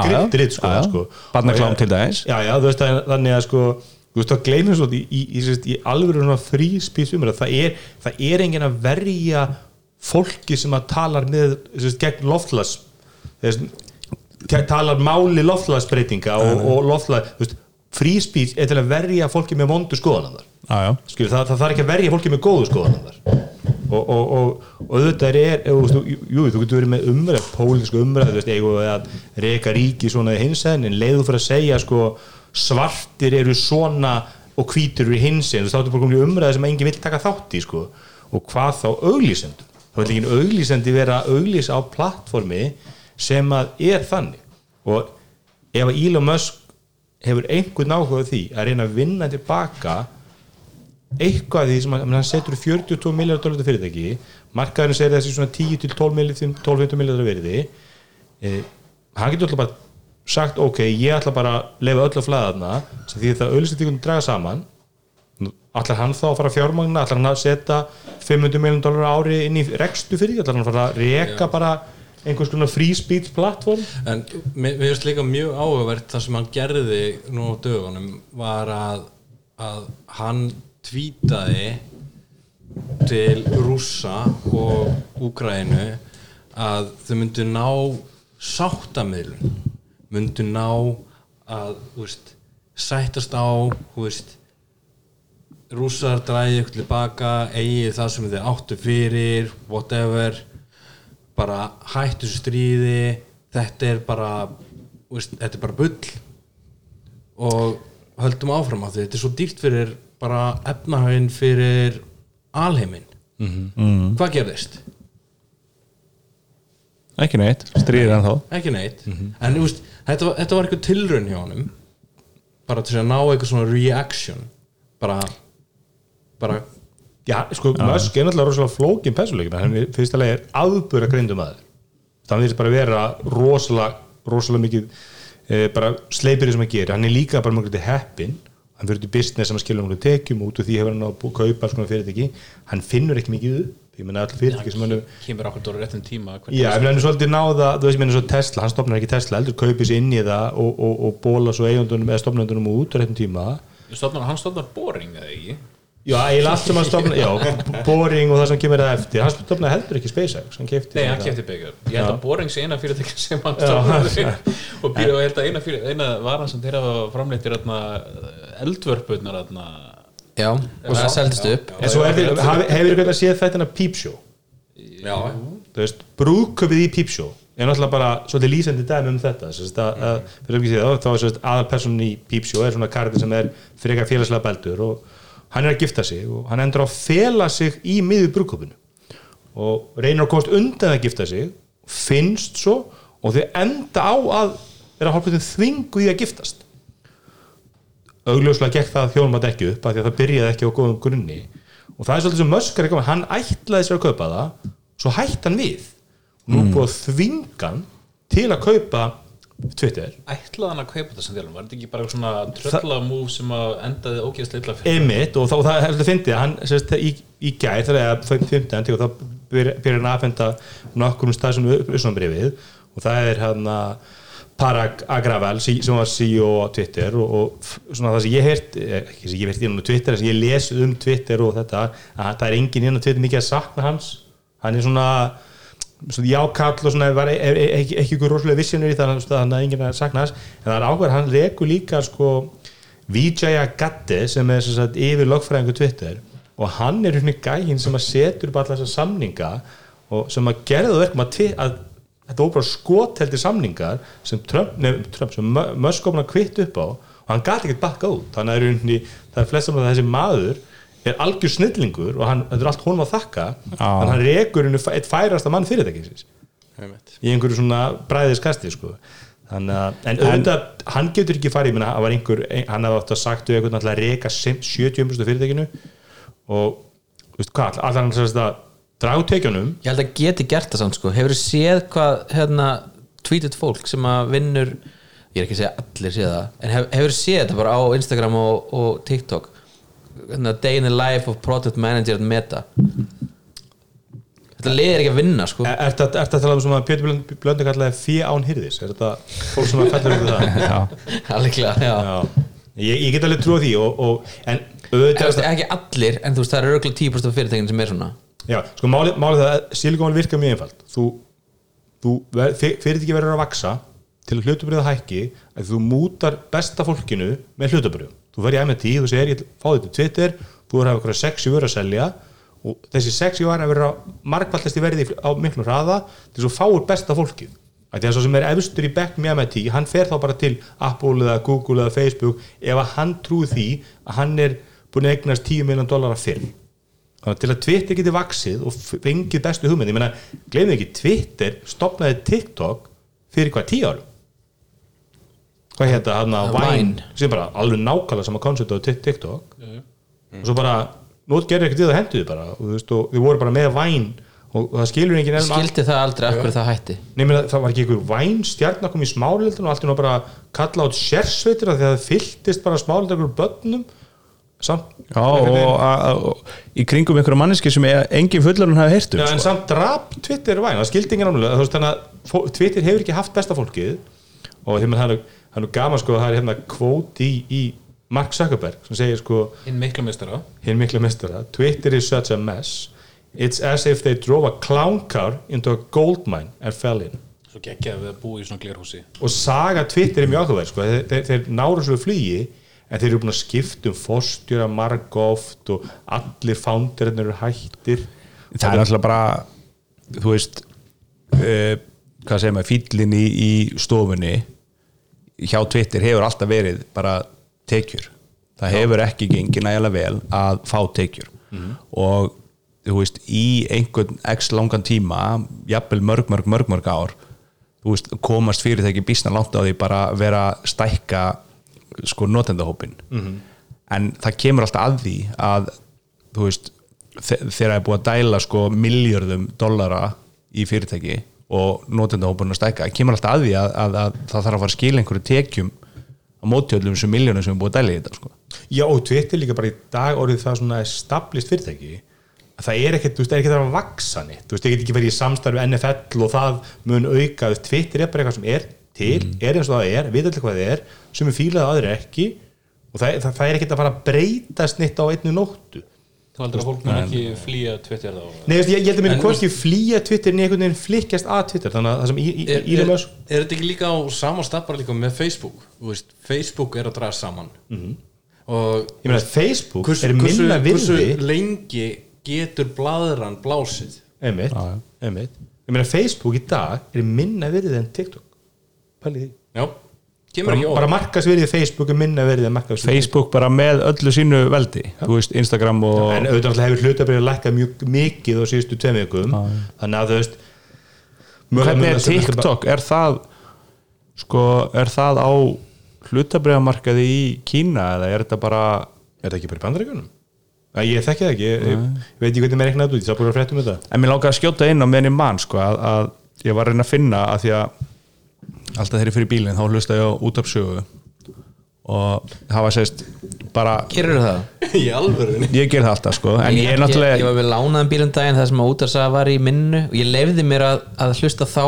ritt sko, sko. Barnaklám Og til dæmis. Já, já, þú veist að þannig að sko þú veist, það gleymir svo í, í, í, í, í alveg umræð það er, það er enginn að verja fólki sem að talar með sérst, gegn loftlas þess, talar máli loftlasbreytinga og, og loftlas fríspís er til að verja fólki með vondu skoðanar já, já. Skilur, það, það þarf ekki að verja fólki með góðu skoðanandar og, og, og, auðvitað er jú, jú, þú getur verið með umræð pólitísku umræð, þú veist, eigum við að reyka ríki svona í hinsæðin, en leiðu fyrir að segja sko, svartir eru svona og hvítur eru í hinsæðin þá ertu bara komin í umræð sem enginn vill taka þátt í sko, og hvað þá auglýsendur þá vil ekki auglýsendi vera að auglýsa á plattformi sem að er þannig. Og ef að Elon Musk hefur einhvern áhuga því að reyna að vinna tilbaka eitthvað af því sem hann, hann setur 42 miljardar dólar til fyrirtæki markaðurinn segir þessi svona 10 til 12 miljardar 12-15 miljardar verði eh, hann getur alltaf bara sagt ok, ég ætla bara að lefa öll að flæðarna því það auðvitað draga saman ætlar hann þá að fara að fjármagna? Ætlar hann að setja 500 miljardar dólar ári inn í rekstu fyrir ætlar hann að fara að reka bara einhvers konar free speech plattform En mér finnst líka mjög áhugavert það sem hann gerði nú á dögunum var að, að hann tvítaði til rússa og Úgrænu að þau myndu ná sáttamiðlun myndu ná að veist, sættast á veist rússar dræði ykkur tilbaka eigið það sem þið áttu fyrir whatever. Bara hættu stríði. Þetta er bara þú veist, þetta er bara bull. Og höldum áfram á því. Þetta er svo dýrt fyrir bara efnahaginn fyrir alheiminn. Hvað gerðist? ekki neitt, stríðir en þá ekki neitt. En þú veist, þetta, þetta var eitthvað tilraun hjá honum. Bara til að ná eitthvað svona reaction. Bara bara Já, sko, Musk er náttúrulega rosalega flókin persónleikina, hann er fyrstulega er aðbúra greindum aður það virðist bara vera rosalega, rosalega mikið e, bara sleipir sem hann gerir, hann er líka bara mjög heppin, hann fyrir til business sem hann skilur mjög tekjum og út úr því hefur hann að bú- kaupa svona fyrirtæki, hann finnur ekki mikið upp. Ég menna all fyrirtæki sem hann kemur okkur dóra réttum tíma Já, ég meina hann er svolítið náða, þú veist, ég meina svo Tesla, hann stopnar ekki Tesla, heldur kaupið sér inn í það og, og, og bóla svo eigundunum eða stopnandunum út á réttum tíma. Stofnar, hann stofnar boring eða ekki Já, allt sem hann stopna, já, Boring og það sem kemur það eftir, hann stopnaði heldur ekki SpaceX, hann kefti Nei, hann kefti byggjur Ég held að Boring sé eina fyrirtæki sem hann stofnaði. Og og ég held að eina, fyrir, eina varan sem þeirra framleittir eldvörpunar þarna já, og það seldist upp. En svo er hefur ykkur að séð þetta Peep Show, já, þú veist, brúðköpið í Peep Show. Er náttúrulega bara svolítið lýsandi dæmi um þetta. Sérst, að, að, fyrir ekki séð, þá er sérst, aðalpersonin í Peep Show er svona karði sem er frekar félagslega beldur og hann er að gifta sig og hann endur á að fela sig í miður brúðköpinu og reynir að komast undan að gifta sig finnst svo og þau enda á að vera hálfbyrðin þvingu í að giftast. Augljóslega gekk það þjónum að ekki upp af því að það byrjaði ekki á góðum grunni. Og það er svolítið sem að koma hann ætlaði sér að kaupa það svo hætti hann við. Og nú búið að þvinga hann til að kaupa Twitter. Ætlaði hann að kaupa þetta sem þjálfum Var þetta ekki bara svona tröllamúf sem að endaði fyrir Einmitt, og, þá, það heldur að fyndi hann sérst, í, í gær, þegar það er 15 og þá byrjar hann að afhenda nokkur um stað sem uppsumbrifið og það er hann að Parag Agravel sem var CEO á Twitter og, og svona það sem ég heirt ekki sem ég heirt inn á Twitter, það sem ég les um Twitter og þetta, að það er engin inn á Twitter mikið að sakna hans. Hann er svona jákall og svona var, er, er, ekki, ekki ykkur rosalega vissinur í það þannig að enginn að sakna hans. En það er ákveður, hann rekur líka sko Vijaya Gadde sem er sagt, yfir lögfræðingu Twitter. Og hann er hérna gæinn sem að setur upp alla þessa samninga og sem að gerða það verkum að, að þetta voru bara skotheldi samningar sem að kvitt upp á. Og hann gæti ekkert bakka út. Þannig að það er, er flest saman þessi maður er algjör snillingur og hann, þetta er allt honum að þakka þannig að hann rekur henni eitt færasta mann fyrirtækisins. Í einhverju svona bræðiskasti sko. þannig að, en auðvitað hann getur ekki farið, ég meina, það var einhver hann hafði átt að sagt við alltaf að reka 70% af fyrirtækinu og veist hvað, allar hann sérst að dragtekjunum ég held að geti gert það samt sko. Hefur þið séð hvað hérna tweeted fólk sem að vinnur ég er ekki að segja allir séð það en hef, hefur þið séð þetta bara á Instagram og, og TikTok day in the life of product manager at Meta þetta liðir ekki að vinna sko Er er þetta er þetta að tala um sem að Pétur Blönd- Blöndi kallaði fjö án hýrðis? Er þetta fólk sem að fellur ykkur það? [LAUGHS] Já. Alliklega, já, Já. Ég, ég get alveg trúið því og, og, en Þú auðvitað veist, ekki allir en þú veist það eru örgulega 10% af fyrirtækinn sem er svona Já, sko málið máli það að Valley virkar mjög einfalt þú, þú fyrirtæki verður að vaksa til að hlutabriða hækki að þú mútar besta fólkinu með hlutabrið þú verður í MIT, þú segir ég fá þetta Twitter, þú verður að hafa eitthvað sexi vörur að selja. Og þessi sexi vörur að vera margfaldast í verði á miklu hraða til þess að fáur besta fólkið. Að því að svo sem er efstur í bekk með MIT hann fer þá bara til Apple eða Google eða Facebook ef að hann trúi því að hann er búin að eignast 10 miljón dólar fyrr. Að til að Twitter geti vaksið og fengið bestu hugmynd, ég meina glemðu ekki, Twitter stopnaði TikTok fyrir hvað, tíu árum hvað hérna, hann að Vine. Vine. Sem bara alveg nákvæmlega sama koncept á Tik- TikTok. Og svo bara, nú gerir ekkert við það henduði bara. Og þú veist, og þið voru bara með Vine. Og, það skilur enginn enn skildi það aldrei af hverju það hætti. Nefnir það var ekki einhver væn stjarn að koma í smálildin og allt í nú bara kalla át sérsveitir að því að það fylltist bara smálildin einhverjum börnum. Samt Já, og, og, og í kringum einhverja manneski sem er- engin fullarinn hafi heyrt um Já, en sko. samt drap Twitter væn, það skildi enginn ánlega þannig að Twitter hefur ekki haft besta fólkið. Og þeim það er það er nú gaman sko að það er hérna kvót í, í Mark Zuckerberg sem segir sko hinn mikla mistara hinn mikla mestara Twitter is such a mess. It's as if they drove a clown car into a gold mine and fell in. Svo geggjað við að búa í svona glerhúsi. Og saga Twitter er mjög áhugaverð sko. þeir, þeir, þeir náru svo flugi en þeir eru búin að skipta um fórstjóra margóft og allir fándirinnir eru hættir. Það er alltaf bara þú veist uh, hvað segir maður, fýllin í, í stofunni hjá Twitter hefur alltaf verið bara tekjur. Það hefur ekki gengið nægilega vel að fá tekjur. Og þú veist, í einhvern x langan tíma, jafnvel mörg, mörg, mörg, mörg ár þú veist, komast fyrirtæki býsna langt á því bara vera stækka sko notendahópin en það kemur alltaf að því að þú veist, þe- þegar það er búið að dæla sko miljörðum dollara í fyrirtæki og notendahópurinn að stækka, það kemur alltaf að því að, að, að það þarf að fara að skila einhverju tekjum á mótjöldum sem miljónum sem er búið að dæla í þetta sko. Já og Twitter líka bara í dag orðið það svona stablist fyrirtæki að það er ekkert, þú veist, það er ekkert að vaksa neitt. Þú veist, ég get ekki verið í samstarfi NFL og það mun auka, þú veist, Twitter er bara eitthvað sem er til, er eins og það er, við allir hvað það er sem er fílað aðri ekki. Og það, það, það er ekkert að fara að breytast neitt á einnu nóttu þú heldur að fólk mun ekki flýja Twitter þá? Nei, ég, ég held að En, hvorki flýja Twitter en einhvern veginn flikkjast að Twitter þannig að það sem í, í, er, er, er þetta ekki líka á sama stað bara líka með Facebook? Þú veist, Facebook er að draga saman. Og ég meina Facebook hversu, er hversu, minna hversu virði. lengi getur blaðran blásið? Einmitt, einmitt. Ég meina Facebook í dag er minna virði en TikTok. Pælið því. Já, bara, ekki bara óvart. markasvirði Facebook er minna markasvirði Facebook bara með öllu sínu veldi þú veist, Instagram og en auðvitað hefur hlutabrið lækkað mjög mikið á síðustu tveim vikum. Þannig að þú veist hvernig er þetta TikTok, er það sko, er það á hlutabriðamarkaði í Kína eða er þetta bara er það ekki bara í bandaríkunum? Ég þekki það ekki, ég, ég, veit ekki hvernig mér reiknaði út, ég sá búin að fréttum þetta. En mér langar að skjóta inn á ég mann sko, að, að ég var að reyna að finna að því að alltaf ég fyrir bílinn þá hlusta ég á útafsögu og hafa sérst bara Gerur það? [LAUGHS] Í alvörunni. Ég ger það alltaf sko. En ég er ég, náttúrulega ég var við lánaðan bílum daginn það sem að útarsaga var í minnu og ég lefði mér að, að hlusta þá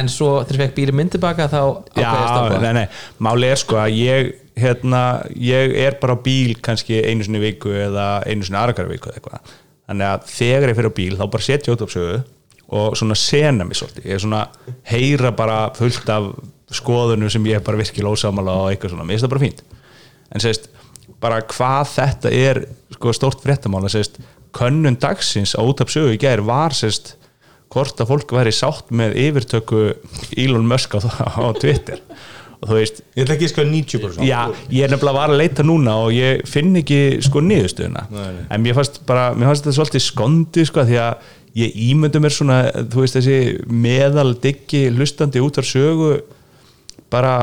en svo þegar ég fekk bílum minn tilbaka þá ákveði ég að Já, nei, nei, máli er sko að ég hérna, ég er bara á bíl kannski einu sinni viku eða einu sinni aðrakar viku eða eitthvað. Þannig að þegar ég fyrir á bíl þá bara setja ég út á sögu og svona sena mig svolítið. Ég er svona heyra bara fullt af skoðunum sem ég er bara virkilega ósamála og eitthvað svona, mér finnst það bara fínt. En sérst, bara hvað þetta er sko stórt fréttamála sérst, könnun dagsins á út af sögu í gær var sérst hvort að fólk væri sátt með yfirtöku Elon Musk á, á Twitter. Og þú veist, Ég ætla ekki að sko 90% já, ég er nefnilega var að leita núna og ég finn ekki sko niðurstöðuna. En mér fannst bara, mér fannst þetta svolítið skondi sko því að ég ímyndu mér svona, þú veist þessi meðal diggi hlustandi út af sögu bara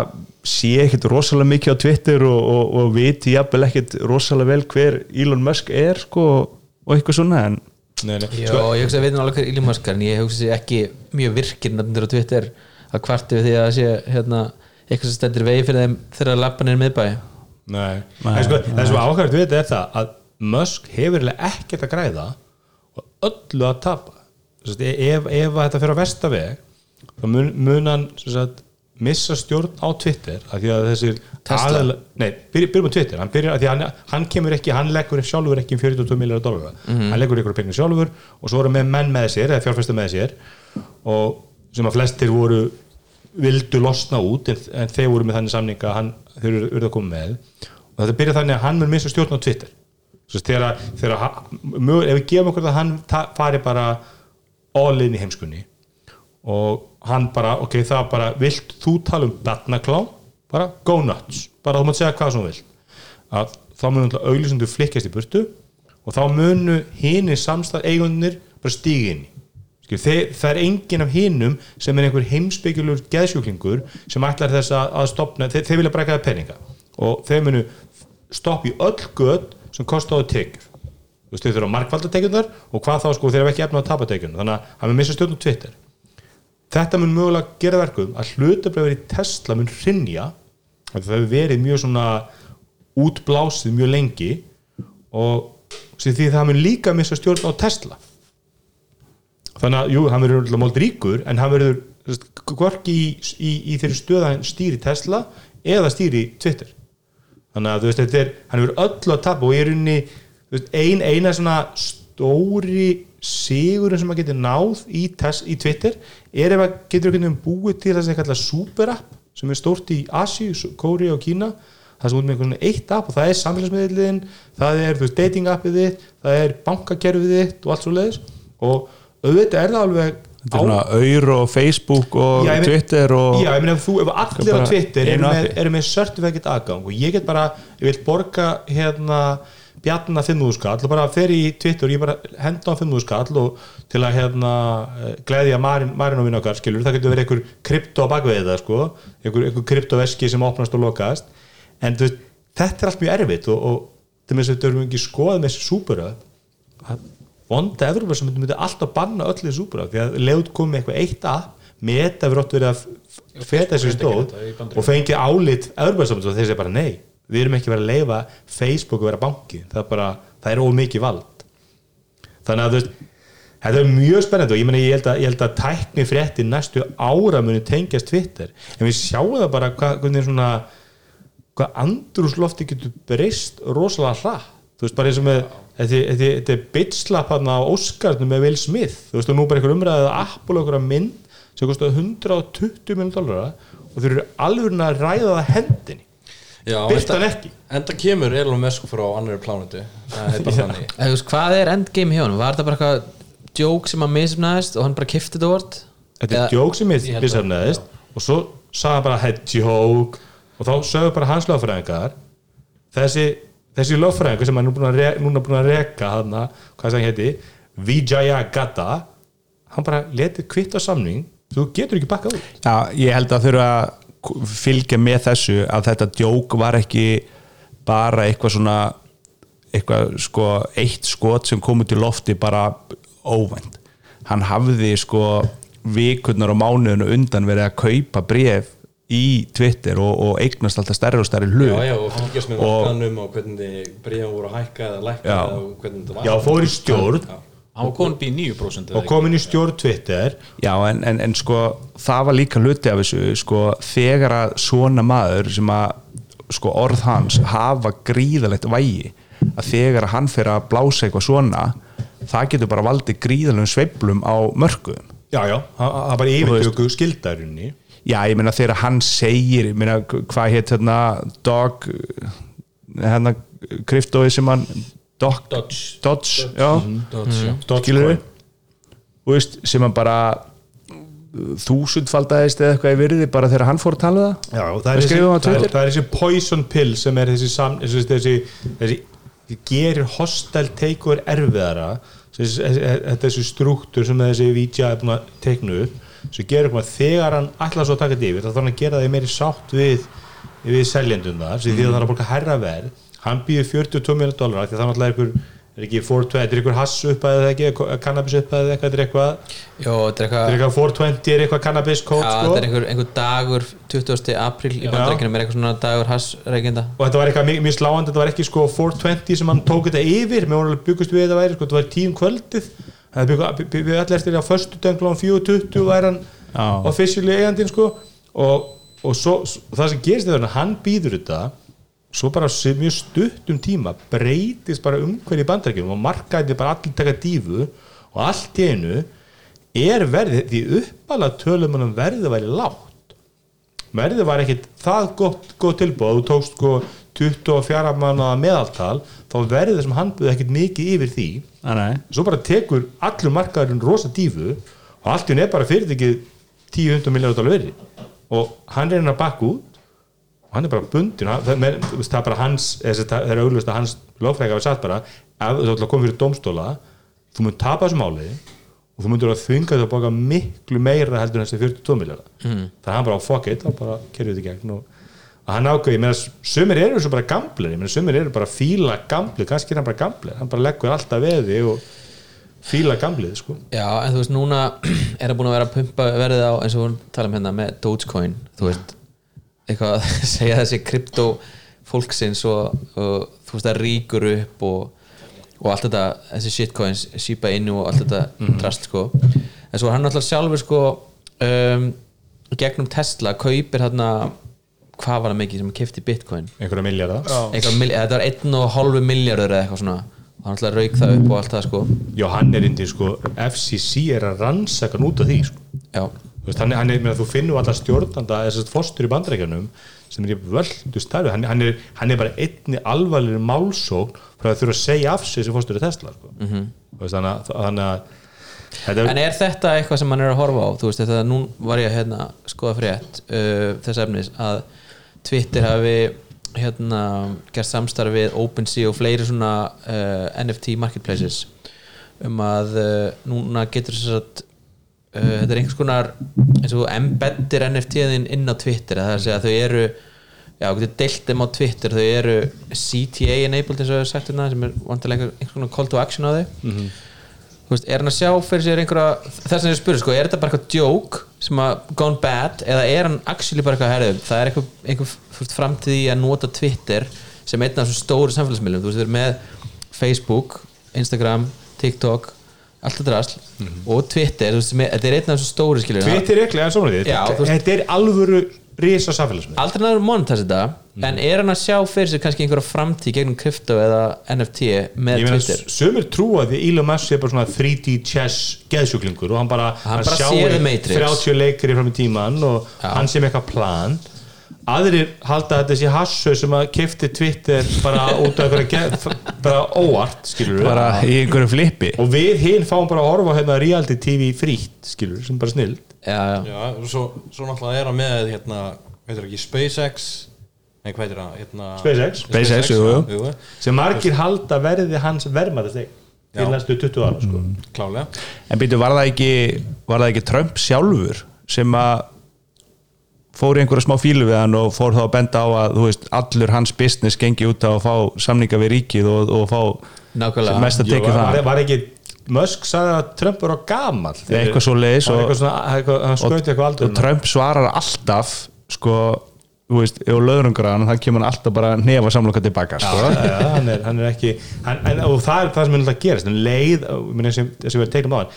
sé ekkert rosalega mikið á Twitter og, og, og viti jafnvel ekkert rosalega vel hver Elon Musk er sko og eitthvað svona en Nei, nei. Jó, ég hugsa að við erum alveg hver Elon Musk er, en ég hugsa að ekki mjög virkir nefndir á Twitter að kvarti við því að sé hérna, eitthvað sem stendur vegi fyrir þeim þegar lappan er miðbæ Nei. Sko, það sem ákvæmt við er það að Musk hefur ekkert að græða öllu að tapa. Þess að ef, ef að þetta fyrir á vestaveg þá mun, mun hann sagt, missa stjórn á Twitter af því að þessir aðal, nei, byrj, byrjum á Twitter. Hann að að hann, hann kemur ekki, hann leggur sjálfur ekki um 42 miljóra dólar hann leggur ykkur pening sjálfur og svo eru með menn með sér eða fjárfæstu með sér og sem að flestir voru vildu losna út en, en þeir voru með þannig samninga að hann, þeir eru að koma með. Og þetta byrjar þannig að hann mun missa stjórn á Twitter þegar, þegar mög, ef við gefum okkur það að hann fari bara all in í heimskunni og hann bara, ok, það bara vilt þú tala um batnaklám bara go nuts, bara þú mátt segja hvað sem þú vilt. Að þá munu alltaf auglýsendur flikkast í burtu og þá munu hinni samstæð eigundir bara stígi inn í. Það er enginn af hinnum sem er einhver heimsbyggjulegur geðsjúklingur sem ætlar þess að, stopna þeir, þeir vilja bræka það peninga. Og þeir munu stoppa í öll göð sem kosta á það tekjur. Þú veist, þau þurfa markvaldatekjurnar og hvað þá sko þeir hafa ekki efna að tapa tekjurnar. Þannig að hann mun missa stjórn á Twitter. Þetta mun mögulega gera verkum að hlutabræður í Tesla mun hrinja það hefur verið mjög svona útblásið mjög lengi og því það mun líka missa stjórn á Tesla. Þannig að, jú, hann verður mold ríkur en hann verður hvorki í, í, í þeirri stöð að hann stýri Tesla eða stýri Twitter þannig að þú veist, þetta er, hann verður öll að tapa og ég er unni veist, ein, eina svona stóri sigurinn sem maður getur náð í, tes, í Twitter er ef að getur einhvern veginn búið til þess að kalla superapp sem er stórt í Asíu, Kóri og Kína. Það sem út með einhvern veginn eitt app og það er samfélagsmiðliðin, það er þú veist, dating appið þitt, það er bankakerfið þitt og allt svo leiðis og auðvitað er það alveg þetta er svona auður og Facebook og Já, Twitter og Já, ég meina þú, ef allir á Twitter eru með, eru með certificate aðgang og ég get bara, ég vil borga hérna bjarna 5.000 skall og bara fer í Twitter og ég bara henda á 5.000 skall og til að hérna eh, gleðja Marin, Marin og vinna okkar skilur, það getur verið einhver krypto á bakvið það sko, einhver, einhver kryptoveski sem opnast og lokast. En þetta er allt mjög erfitt og, og til með þess að þetta erum ekki skoðað með þessi súpura vonda Evrópa sem myndi alltaf banna öll þessi súpura því að leiðut komið eitthvað eitt app meta verið átt verið að feta þessi stóð þetta og fengið álit Evrópa og þeir segja bara nei við erum ekki verið að leifa Facebook að vera banki. Það er bara, það er ómikið vald. Þannig að þú veist þetta er mjög spennandi og ég, meni, ég, held að, ég held að tækni frétti næstu ára muni tengjast Twitter. En við sjáum það bara hvað, hvernig svona hvað andrúslofti getur breyst rosalega hratt þú veist bara eins og með þetta er bitslap hann á Óskarnu með Will Smith. Þú veist og nú bara einhver umræðið að Apple og einhverja mynd sem kostaði 120 miljón dólara og þeir eru alveg að ræða það hendinni. Enda- ekki. Enda kemur Elon Musk frá Það er þú veist, Hvað er endgame hjá hann? Var þetta bara eitthvað joke sem að misumnaðist og hann bara kifti þetta vort? þetta er djók sem að- bissafnaðist og svo sagði hann bara þetta djók og þá sögðu bara hans lögfræðingar þessi, þessi lögfræðingur sem er að, núna búin að reka hann hvað það heiti Vijaya Gata hann bara letið kvitt á samning. Þú getur ekki bakkað út. Já, ég held að þurfa að fylgja með þessu að þetta djók var ekki bara eitthvað svona eitthvað sko eitt skot sem kom út í lofti bara óvænt. Hann hafði sko vikurnar og mánuðinu undan verið að kaupa bref í Twitter og, og eignast alltaf stærri og stærri hlut. Já, já, og fylgjast með Og- markanum og hvernig bríðan voru að hækka eða lækka Já. og hvernig þetta var. Já, fór í stjórn. Hann var komin í 9% eða og ekki? komin í stjórn Twitter. Já, en, en, en sko það var líka hluti af þessu sko þegar að svona maður sem að sko orð hans hafa gríðalegt vægi að þegar að hann fyrir að blása eitthvað svona það getur bara valdið gríðalegum sveiflum á mörkuðum. Já, já, það það var yfirtöku skildarunni Já, ég meina þegar hann segir ég meina hvað hétt hérna dog hérna kriftóið sem hann dog, Dodge. Dodge, já, Dodge, já. skilur þú veist, sem hann bara þúsundfaldaðist eða eitthvað í virði bara þegar hann fór að tala um það? Já, það er, þessi, það, er, það er þessi poison pill sem er þessi, sam, þessi, þessi, þessi, þessi gerir hostile takeover erfiðara þessi, þessi, þetta þessi struktúr sem þessi vítja er búin að teikna upp sem gerur eitthvað að þegar hann ætlar svo að taka þetta yfir þá þarf hann að gera það meiri sátt við við seljendum þar, því mm. það er að borga herra verð hann býður 42 miljonar dólar því það er náttúrulega einhver er ekki 420, þetta er einhver hass upp að eða ekki, cannabis upp að eða eitthvað, er eitthvað Jó, er þetta er eitthvað eitthvað 420 er eitthvað cannabis Já, kód sko þetta er einhver, einhver dagur 20. apríl í bandarækjunum er eitthvað svona dagur hassreikenda og þetta var eitthvað mjög, sláandi, þetta var ekki sko 420 sem hann tók þetta yfir með voru byggust við þetta væri, sko, þetta var tíum kvöldið það við allir eftir á föstu döngla um 420 væri hann Já. officially eigandinn sko og, og svo, það sem gerist þetta hann býður þetta svo bara á sem mjög stuttum tíma breytist bara umhverju í bandarækjum og markaði bara allir taka dífu og allt í einu er verðið, því uppalega tölum hann verðið væri lágt verðið var ekkit það gott, gott tilbúð þú tókst sko 24 mannaða meðaltal þá verðið sem hann buði ekkit mikið yfir því. Svo bara tekur allur markaðurinn rosa dífu og allt hún er bara fyrirtækið 10-100 miljónar dólar verði og hann reynir að bakka út og hann er bara bundin það, þú er bara hans það er auglust að hans lögfræðingar hafi sagt bara ef þú ætla að koma fyrir dómstóla þú mun tapa þessu máli og þú mundur að þvinga þau að baka miklu meira heldur en þessi 42 miljónar mm. það er hann bara á fuck it, þá bara í gegn og og hann ákveði, ég meina, sumir eru svo bara gamblir, ég meina, sumir eru bara fíla gamblir, kannski er hann bara gamblir, hann bara leggur alltaf veði og fíla gamblið, sko. Já, en þú veist, núna [CLEARS THROAT] er það búin að vera að pumpa verðið á eins og við tala um hérna með Dogecoin þú veist, eitthvað að [LAUGHS] segja þessi krypto fólksins og, og þú veist, það ríkur upp og, og allt þetta þessi shitcoins, Shiba Inu og allt þetta drast, sko. En svo hann alltaf sjálfur, sko um, gegnum Tesla kaupir hérna hvað var það mikið sem kefti bitcoin? Einhverja miljardar þetta var einn og hálfu miljardur eða eitthvað svona. Og hann alltaf rauk það upp og allt það sko. Já, hann er indi, sko, FCC er að rannsaka hann út af því, sko. Já, Þú veist, hann, hann er, meina, þú finnur alla stjórnanda þessast fórstur í bandrækjanum sem er í völdu starfi hann, hann, er, hann er bara einni alvarlegri málsókn frá að þurfa að segja af sig sem fórstur í Tesla sko. -hmm. veist, þannig að, að en er þetta eitthvað sem hann er að horfa á? Þú veist þetta, nú var ég að hérna, skoða frétt uh, þess efnis að Twitter hafi hérna gert samstarfi við OpenSea og fleiri svona uh, NFT marketplaces um að uh, núna getur þess að uh, þetta er einhvers konar eins og embeddir NFT-in inn á Twitter það er að segja að þau eru já, getur deilt þeim á Twitter þau eru CTA enabled eins og við hefur sagt hérna sem er vantilega einhver- einhvers konar call to action á þau. Þú veist, er hann að sjá fyrir sér einhverja þess að ég spyrir, sko, er þetta bara eitthvað joke sem að gone bad, eða er hann actually bara eitthvað herðum, það er eitthvað, einhver þú veist, framtíð í að nota Twitter sem einn af þessum stóru samfélagsmiðlum, þú veist, við erum með Facebook, Instagram TikTok, allt þetta rasl og Twitter, þú veist, þetta er einn af þessum stóru skilur Twitter er ekki, en svona því þetta er alvöru risa samfélagsmið aldrei náður monetast þetta en er hann að sjá fyrir sér kannski einhverja framtíð gegnum krypto eða NFT með ég meina, Twitter? sömur trúa því Elon Musk sé bara svona 3D chess geðsjúklingur og hann bara, Hann bara sjáir sér The Matrix. 30 leikri fram í tíman og Já. hann sé með eitthvað plan. Aðrir halda að þetta sé hassu sem að kefti Twitter bara [LAUGHS] út af einhverja bara óvart, skilur við bara í einhverju flippi. Og við hinn fáum bara að horfa á hérna reality TV frítt, skilur við, sem bara snill já, já. Svo, svo náttúrulega er hann með hérna, veitur ekki, SpaceX Nei, hvað heitir það? Hérna, SpaceX. SpaceX, jú, jú. jú. sem margir halda verði hans vermaðist til Já. næstu 20 ára sko. Klálega en býtu, var það ekki var það ekki Trump sjálfur sem að fór í einhverja smá fílu við hann og fór þá að benda á að þú veist, allur hans business gengi út á að fá samninga við ríkið og, og fá Nákvæmlega. mest að tekja var, það var ekki Musk sagði að Trump var á gamal eitthvað svo leiðis og, og, og Trump svarar alltaf sko þú veist, ef löðrungraðan það kemur hann alltaf bara nefa samloka tilbaka sko. Já, já, hann, er, hann er ekki hann, en, og það er það sem er alltaf að gerast. En leið, sem, sem við tegnum á hann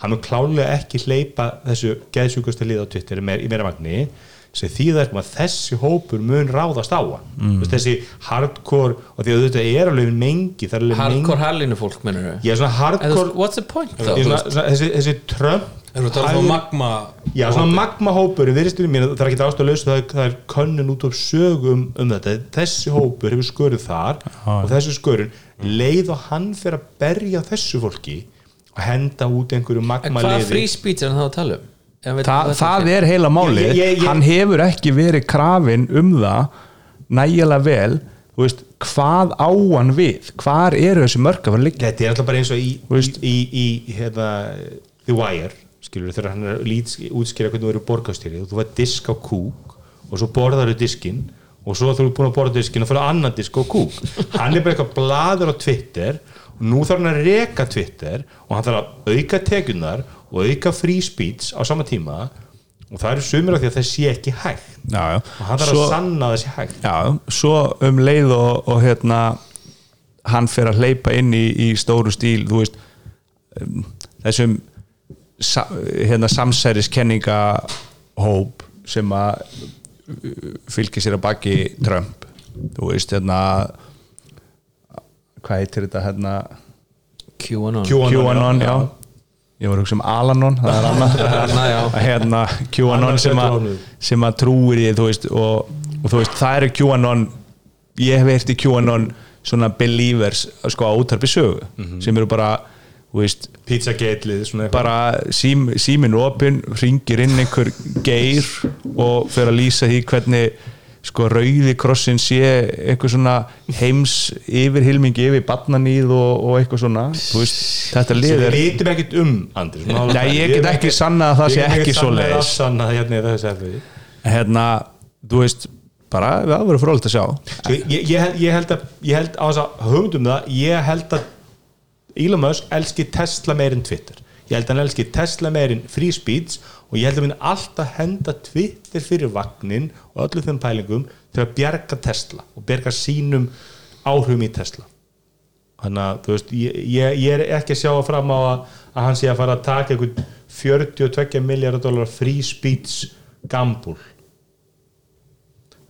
hann mun klálega ekki hleypa þessu geðsjúkustu lið á Twitter í meira magni sem þýðar að þessi hópur mun ráðast á hann. Mm. þessi hardcore og því að þetta er alveg mengi það er alveg mengi. Hardcore hallinu fólk mennur hardcore what's the point þá? Ég, svona, svona, þessi, þessi að um hægri- magma Já, svona magma hópur mín, það er ekki ástæðlaust það, er- það er könnun út af sögum um þetta. Þessi hópur hefur skörið þar og þessi skörun leið og hann fyrir að berja þessu fólki og henda út einhverju magma free speech er hann þá að tala um? Við- Þa, hvað það er heila máli Ég- ég- ég- hann hefur ekki verið krafin um það nægilega vel þú veist, hvað á hann við? Hvar eru þessi mörg að fara að liggja? Þetta er alltaf bara eins og í, í, í, í hérna, The Wire skilur þegar hann er lít, útskýra hvernig þú eru borgastýri þú var disk á kúk og svo borðar þau diskinn og svo þú eru búin að borða diskinn og fyrir annan disk á kúk. Hann er bara eitthvað blaður á Twitter nú þarf hann að reka Twitter og hann þarf að auka tekjunar og auka free speech á sama tíma. Og það eru sumir af því að það sé ekki hægt. Já, já. og hann þarf Svo- að sanna sé hægt. Já, svo um leið og, og hérna hann fer að hleypa inn í, í stóru stíl þú veist um, þessum sa, hérna samsæriskenninga hóp sem að uh, fylgir sér að baki Trump. Þú veist hérna hvað heitir þetta hérna? QAnon. QAnon, já. Ég var að hugsa um Alanon, það er annað. [LAUGHS] Já. hérna, QAnon sem, að, betur sem að trúir í þú veist, og, og þú veist, það eru QAnon ég hef heyrt í QAnon svona believers sko á útarpi sögu sem eru bara eitthvað. bara sím, símin opinn ringir inn einhver geir og fer að lýsa því hvernig sko rauði krossin sé eitthvað svona heims yfirhilmingi yfir barnaníð og, og eitthvað svona veist, þetta sem lið við vitum ekkert um Andri, svona Nei, ég get ekki sannað að það sé ekki svoleiðis. afsannað hérna hérna, þú veist bara, það verður frólægt að sjá. Sko, ég, ég, ég held að ég held á þess að hugmyndum það ég held að Elon Musk elski Tesla meir en Twitter. Ég held að hann elski Tesla meir en free speech og ég held að hann alltaf henda Twitter fyrir vagnin og öllu þeim pælingum til að bjarga Tesla og bjarga sínum áhrifum í Tesla. Þannig að þú veist ég, ég, ég er ekki að sjá fram á að, að hann sé að fara að taka einhvern 42 miljardar dólar free speech gambul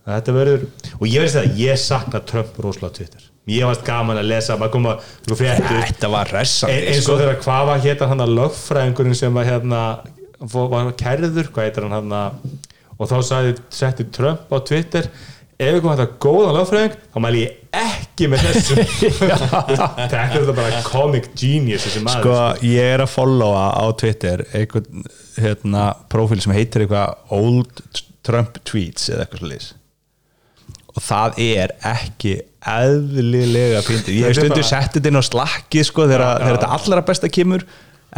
þetta verður og ég veist það, ég sakna Trump rosalega Twitter. Ég varst gaman að lesa koma sko fréttur Þetta var e- ressandi eins og þegar hvað var hétta hann að lögfræðingurinn sem var hérna var kærður, hvað heitir hann hann og þá sagði, setti Trump á Twitter ef við komum þetta góðan lögfræðing þá mæli ég ekki með þessu. [LAUGHS] Þetta er bara comic genius maður Sko, ég er að followa á Twitter einhvern hérna, prófíl sem heitir eitthvað Old Trump Tweets eða eitthvað svolítið og það er ekki eðlilega fyndið, ég hef stundu sett þetta inn á slakki sko þegar þetta allra besta kemur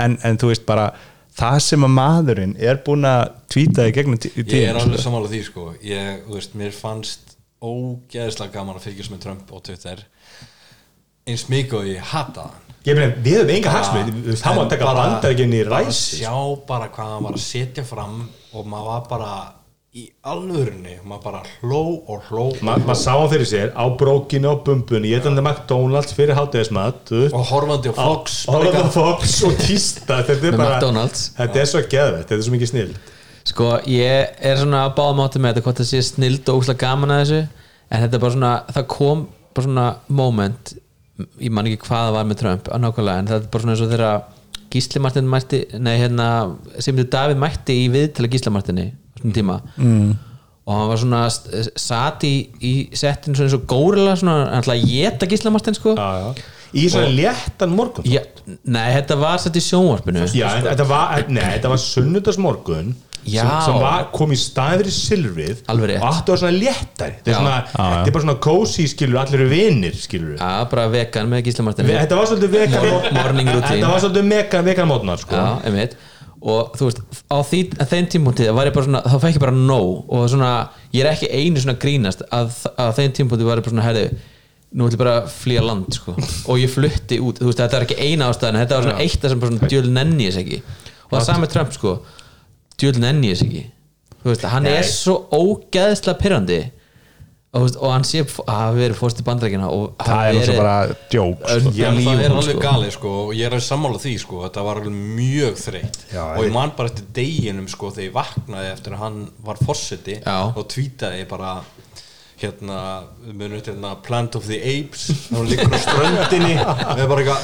en, en þú veist bara það sem að maðurinn er búin að tvíta í gegnum tí- Ég er alveg sko. sammála því sko. Ég, veist, mér fannst ógeðslega gaman að fylgjast með Trump á Twitter. Eins mikið og ég hata hann. Ég meina, við höfum enga hagsmið það má taka bara- bandaríkinn í bara ræsi sjá bara hvað hann var að setja fram og maður var bara í alvörunni, maður bara hló og hló Ma- maður sá fyrir sér á brókinu og bumbunni, ég ætlaði McDonalds fyrir hátæðismat og horfandi á Fox Horfandi á Fox og tísta þetta er Með bara, McDonald's. þetta er svo geðvett, þetta er svo mikið snill Sko, ég er svona að báða mátu með þetta hvort það sé snild og úslega gaman að þessu en þetta er bara svona, það kom bara svona moment, ég man ekki hvað það var með Trump, að nákvæmlega, en það er bara svona eins og þegar Gísli Martin mætti nei, hérna, sem þetta Davíð mætti í við til að Gísla Martini, svona tíma mm. og hann var svona satt í, í settinu svona eins og górila svona, hann ætlaði að geta Gísla Martin sko já, já. í svona léttan morgun Já, nei, þetta var sett í sjónvarpinu Já, en þetta var, nei, þetta var sunnudagsmorgun Já. sem, sem var, kom í staðið fyrir silfrið Alveg rétt. og aftur var svona léttari þetta er, svona, þetta er bara svona cozy skilur allir eru vinir skilur Já, bara vegan með Gísla Martin þetta var svolítið vegan Mor- morning routine. þetta var svolítið vegan, vegan mótnar sko. Já, einmitt og þú veist, á því, að þeim ég svona, þá fekk ég bara nóg. Og svona, ég er ekki einu svona að grínast að, að þeim tímpúntið var ég bara svona herði, nú ætlum ég bara að flýja land sko. [LAUGHS] og ég flutti út, þú veist, þetta er ekki eina ástæðan þetta var svona eitt af sem bara svona djöl nenni þess ekki. Og það sami Trump sko. Djöl nenni þess ekki. Veist, hann er svo ógeðslega pyrrandi og, og hann sé að hafa verið fórst í bandrækina og það er náttúrulega verið bara djók sko. Já, það er alveg sko. galið sko og ég er að sammála því sko þetta var alveg mjög þreytt og ég man bara eftir deginum sko þegar ég vaknaði eftir að hann var fórseti og ég bara hérna, við munum eftir hérna Plant of the Apes þá liggur á ströndinni ég bara eitthvað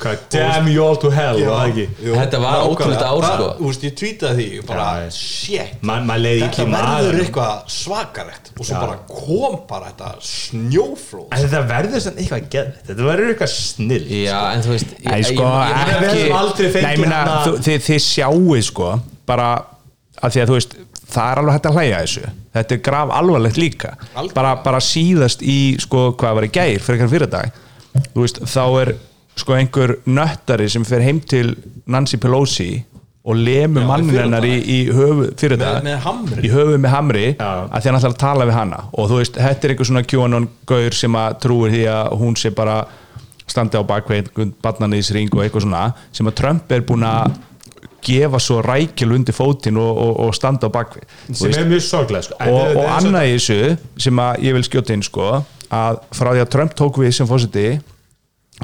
Hvað, damn you all to hell var það ekki Jú, Þetta var nákvæmlega. ótrúlegt ár, Það- sko. Þú veist, ég tweetaði því bara, Já, já. shit Þetta verður eitthvað svakalegt og svo Já. bara kom bara þetta snjóflóð En þetta verður sann eitthvað geðvægt Þetta verður eitthvað snill Já, en þú veist ég- Nei, ég- sko, ég- ég- við ekki þið, þið sjáu sko bara að því að þú veist það er alveg hægt að hlæja þessu. Þetta er graf alvarlegt líka bara, bara síðast í sko hvað var í gær fyrir eitthvað fyrir dag veist, þá er sko einhver nöttari sem fer heim til Nancy Pelosi og lemur Já, mannin fyrir hennar í, í höfu fyrir dag í höfu með hamri Já. að því hann ætlar að tala við hana. Og þú veist, þetta er einhver svona QAnon-gaur sem að trúir því að hún sé bara standi á bakveit, barnanýðsring og eitthvað svona, sem að Trump er búin að gefa svo rækil undir fótinn og, og, og standa á bakvið sem er mjög sorglega sko. Og, og annað í þessu sem ég vil skjóta inn sko að frá því að Trump tók við sem fósiti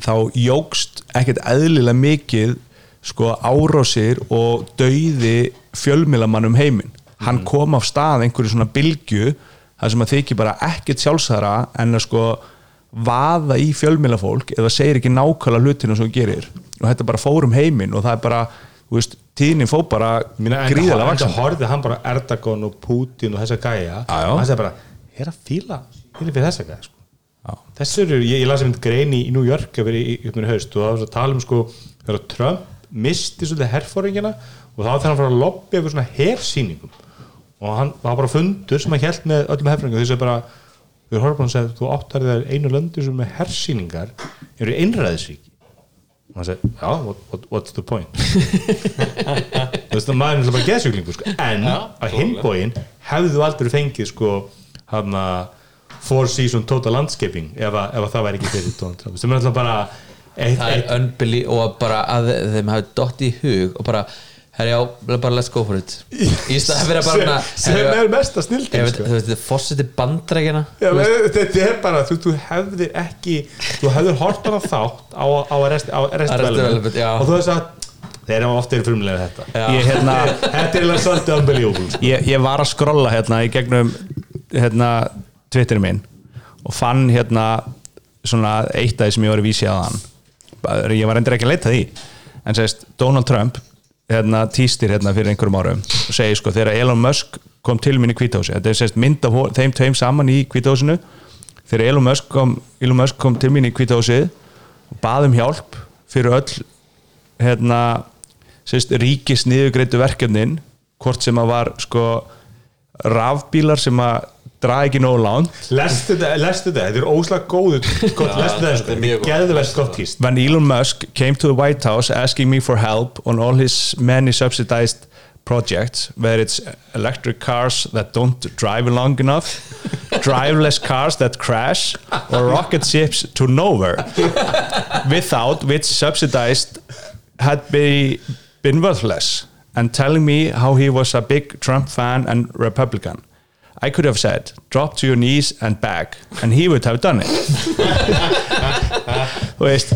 þá jógst ekkert eðlilega mikið sko árásir og dauði fjölmilamann um heiminn. Hann kom af stað einhverju svona bylgju þar sem að þykir bara ekkert sjálfsæðara en að sko vaða í fjölmilafólk eða segir ekki nákvæmlega hlutinu sem þú gerir. Og þetta bara fór um heiminn og það er bara, þú veist, tíðnin fór bara Mína, en gríðalega það horfði hann bara Erdogan og Putin og þessa gæja. Og hann sagði bara, er að fíla fíla fyrir þessa gæja sko. þessu eru, ég, ég las einmitt grein í, New York yfir í, í, í haust og það var að tala um sko þegar Trump misti svolítið herfóringina og þá þegar hann fara að lobby yfir svona hersýningum. Og hann var bara fundur sem hann held með öllum herfóringum þess að bara, við horfum hann að segja þú áttar þér einu löndu sem með hersýningar eru einræðisríki og hann segi, já, what, what, what's the point? [LAUGHS] Þú veist að maður er bara geðsjúklingur sko. en Já, á hinbóin hefðu aldrei fengið sko hann four season total landscaping ef, að, ef að það væri ekki fyrir Donald Trump. Sem er náttúrulega bara eitt, það er eitt, unbili og bara að þeim hafi dott í hug og bara, herri já, bara let's go for it. Í stað að vera bara sem, er mesta snildin Ef, sko. þú veist, þetta er fórseti bandrækina þetta er bara, þú, þú hefðir ekki þú hefðir hort hana þátt á, já. og þú veist að þeir eru ofta eru frumlega þetta. Ég, hérna, þetta er alveg svolítið unbelievable sko. ég, ég var að skrolla hérna í gegnum hérna, Twitterinn minn og fann hérna svona eitt af því sem ég var að vísi að hann ég var endur ekki að leita að því. En sérst Donald Trump hérna týstir hérna fyrir einhverjum árum og segir sko þegar Elon Musk kom til mín í kvítási þetta er sérst mynd af þeim tveim saman í kvításinu þegar Elon Musk kom, Elon Musk kom til mín í kvításið og bað um hjálp fyrir öll hérna sérst, ríkis niðugreitu verkefnin hvort sem að var sko rafbílar sem að draga ekki nógu lán lestu þetta, lestu þetta, þetta er óslag góður [LAUGHS] gott, lestu þetta, þetta. er mjög gott. hýst when Elon Musk came to the White House asking me for help on all his many subsidized projects whether it's electric cars that don't drive long enough [LAUGHS] driverless cars that crash or rocket ships to nowhere without which subsidized had be, been worthless and telling me how he was a big Trump fan and Republican. I could have said drop to your knees and beg and he would have done it [LAUGHS] veist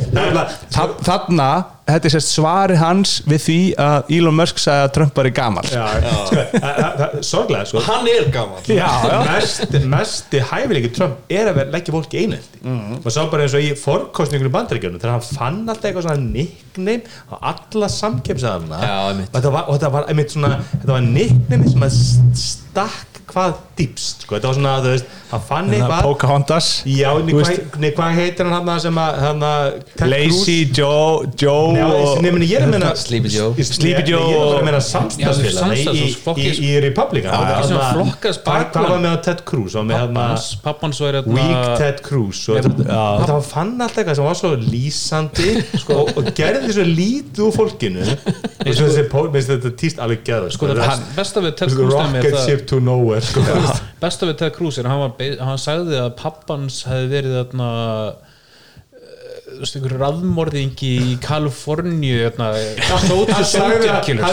þa- þarna, þetta er sérst svari hans við því að Elon Musk sagði að Trump var í gamal sorglega sko. Hann er gaman Já, mest, mesti hæfileiki Trump er að vera leggja fólk í einhelti mm. og sá bara eins og í forkostningunum í bandaríkjunum þegar hann fann alltaf eitthvað svona nickname á alla einmitt. og þetta var, var, einmitt svona, þetta var nickname sem að st- stakk hvað dýpst sko. þetta var svona, þú veist, hann fann eitthvað. Pocahontas. Já, nei, Þú hvað, heitir hann hann sem að hann að Lazy Joe, nefnir ég er að meina Sleepy Joe. Sleepy Joe. Ég er að meina Já, samstagsfélag í, bakmann. hvað var með að Ted Cruz? Og með hann pappans, var hérna Weak Ted Cruz þetta það fann alltaf eitthvað sem var svo lýsandi og, og gerði svo lítið úr fólkinu. [LAUGHS] Þessi pól, minnst þetta týst alveg geða sko, það best, besta við Ted Cruz rocket það- ship to nowhere sko. besta við Ted Cruz er að hann, hann sagði að pappans hefði verið þarna eh, þú veist, einhver raðmorðingi í Kaliforníu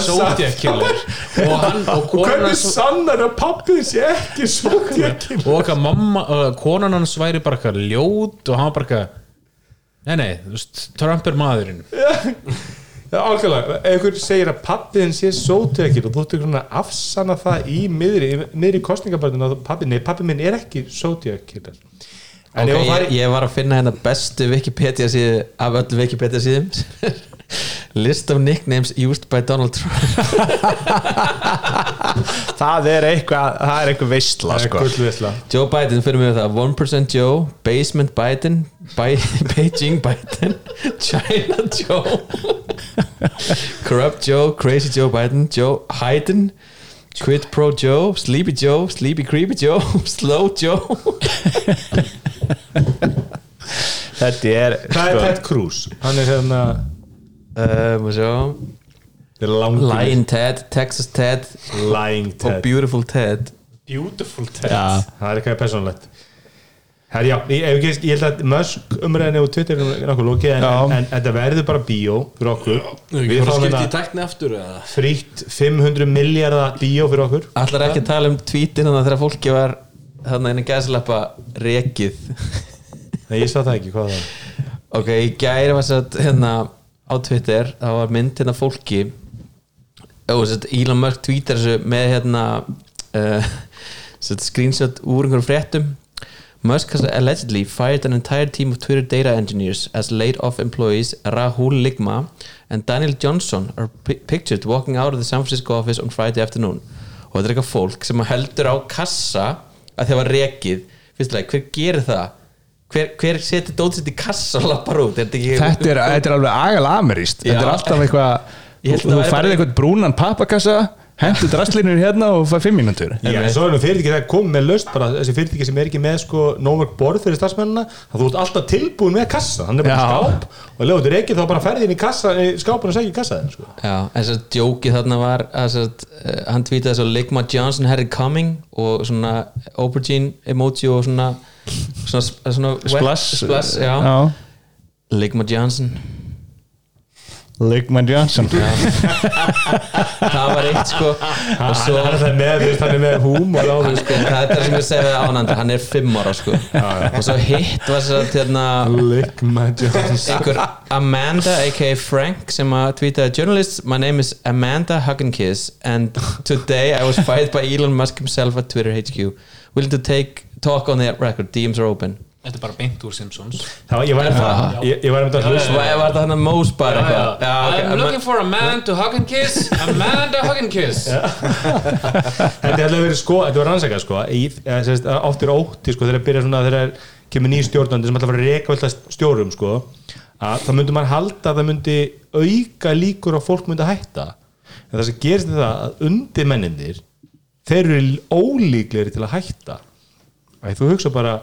Zodiac Killer og hann og konan hans sannar að pappið sé ekki tekinn og okkar mamma, konan hans væri bara eitthvað ljót og hann bara eitthvað nei nei, þú veist, Trump er maðurinn algjörlega, ef einhver segir að pappiðin sé sótekil og þú ættu svona að afsanna það í miðri, miðri kostningabæðinu að pappi, nei, pappi minn er ekki sótekil en Ok, ef þú ég, ég var að finna hérna bestu Wikipedia síðu af öllum Wikipedia síðum. [LAUGHS] List of nicknames used by Donald Trump. [LAUGHS] Það er eitthvað það er eitthvað er sko. Joe Biden fyrir mig það 1% Joe, Basement Biden Be [LAUGHS] Beijing Biden China Joe [LAUGHS] Corrupt Joe, Crazy Joe Biden Joe Hayden Quid Pro Joe, Sleepy Joe Sleepy Creepy Joe, [LAUGHS] Slow Joe. [LAUGHS] Þetta er það er sko, Ted Cruz. Hann er hérna uh, Lion Ted, Texas Ted. Lying og Ted. Beautiful Ted. Beautiful Ted. Já, það er eitthvað personlegt Herri, já, ég, ekki, ég held að Musk umræðinni og Twitter er nokkuð lókið en, en, en þetta verður bara bíó fyrir okkur. Við að fáum hérna eða? frítt 500 miljardar bíó fyrir okkur. Allar ekki að tala um tweetin þannig að þegar fólki var þannig að einu gæsleppa rekið? Nei, ég sá það ekki, hvað var það? Ok, í gæri var satt hérna á Twitter, það var mynd hérna fólki. Og satt Elon Musk tweetar þessu með hérna uh, screenshot úr einhverjum fréttum Musk has allegedly fired an entire team of Twitter data engineers as laid off employees Rahul Ligma and Daniel Johnson are pi- pictured walking out of the San Francisco office on Friday afternoon og þetta er eitthvað fólk sem heldur á kassa að það var rekið fyrstulega, hver gerir það? hver, hver setur dótsitt í kassa og lappar út? Er þetta ekki þetta, er, þetta er alveg agal ameríst þetta er alltaf eitthvað þú, færði eitthvað brúnan pappakassa hendur drastlinur hérna og fær fimm mínútur. Já, en svo er nú fyrirtæki það komið með löst bara þessi fyrirtæki sem er ekki með sko nómörk borð fyrir starfsmennina að þú ert alltaf tilbúin með kassa hann er bara skáp. Og ef þú er ekki þá bara ferði inn í kassa í skápun og segja kassa sko. Já, en þess að djókið þarna var að sagt, uh, hann tweetaði svo Ligma Johnson had it coming og svona aubergine emoji og svona svona, svona wet- splash, splash. Ligma Johnson Ligman Johnson það var eitt sko. Og svo hann er það með, hann er með húmor á því sko. það er það sem ég segi við ánandi hann er fimm ára sko. Og svo hitt var þess að hérna Ligma Johnson einhver Amanda aka Frank sem að tweetaði journalists my name is Amanda Hugginkiss and today I was fired by Elon Musk himself at Twitter HQ willing to take talk on the record. DMs are open Þetta er bara beint úr Simpsons. Það var, ég var ég, ég var einmitt að hlusta. Var var hann að Mose bara Já, já. Já. I'm looking for a man to hug and kiss. Amanda hug and kiss. [LAUGHS] Þetta hefði verið sko, þetta var rannsakað sko. Sérst, oft er ótti sko þegar byrja svona þegar kemur ný stjórnandi sem ætla að fara að reka velta stjórum sko að það myndi maður halda að það myndi auka líkur að fólk myndi hætta. En það sem gerist er það að undir mennindir þeir eru ólíklegri til að hætta. Að þú hugsa bara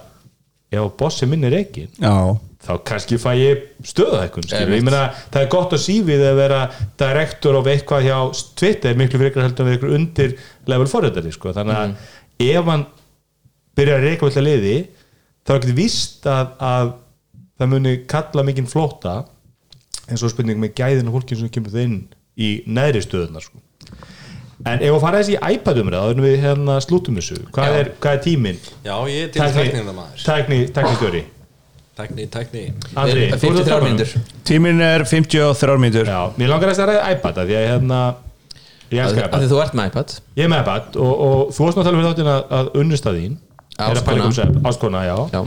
ef bossi minn er ekki já, þá kannski fæ ég. Einmitt. ég meina það er gott að sífið að vera direktor of eitthvað hjá Twitter miklu frekar heldur en við ykkur undir level forrættari sko. þannig að ef hann byrjar að reyka vilja liði þá er ekkert víst að, að það muni kalla mikinn flóta eins og spurning með gæðin og fólkin sem kemur það inn í neðri stöðunar sko. En ef að fara þessi í iPad umræð áður en við hérna slútum þessu. Hvað, er, hvað er tíminn? Já, ég er til tæknina maður. tækni, tækni stjóri Tækni, tækni. Andri, þú ert að 53 tala um- mínútur. tíminn er 53 mínútur. Já, mér langar að ræða iPad af því að hérna ég elska af því iPad, þú ert með iPad. Ég er með iPad og, og þú varst náttúrulega fyrir þáttin að, að unnust að þín. Ástkona. Áskona, já, Já.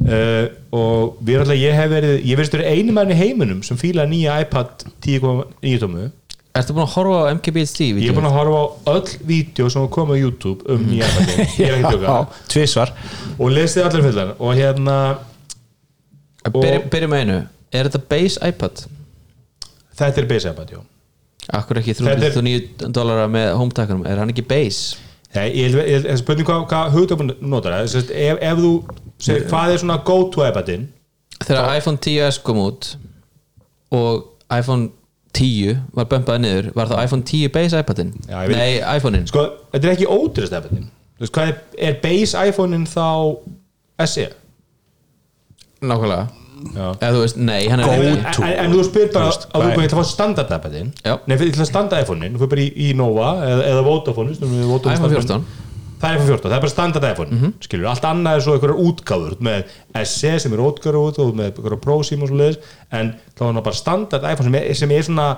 Uh, og við erum alltaf, ég hef verið ég verðist verið einu mann í heiminum sem fíla nýja iPad 10.9 Ertu búin að horfa á MKBHD? ég er búin að horfa á öll vídeo sem kom á YouTube um nýja iPad ég er ekki [LAUGHS] að tjóka já, tvisvar. Og lesið allir fullan og hérna Byrjum með einu. Er þetta base iPad? þetta er base iPad, já. Akkur ekki Þetta er- 309 dólara með hometakkanum Er hann ekki base? Nei, ég ég spurning hvað, hvað hugtöfum notar það. Ef, ef þú segir hvað er svona go to iPadin? Þegar iPhone 10s kom út og iPhone 10 var bömpaði niður var það iPhone 10 base iPadin? Já, Nei, iPhone-in sko, þetta er ekki ódýrst iPadin þú veist hvað er, er base iPhone-in þá SE? Nákvæmlega eða þú veist, nei, hann er en, en, en þú spyr bara að þú ætla að fá standard iPadin Já. nei, fyrir ætla að standa iPhone-in, þú fyrir bara í, í Nova eða, eða Vodafone, stundum við Vodafone iPhone starfsmenn. 14. það er iPhone 14, það er bara standard iPhone skilur, allt annað er svo einhverjar útgáfur með SE sem er útgáfur út og með einhverjar Pro Sim og svo leiðis en þá er það bara standard iPhone sem er, sem er svona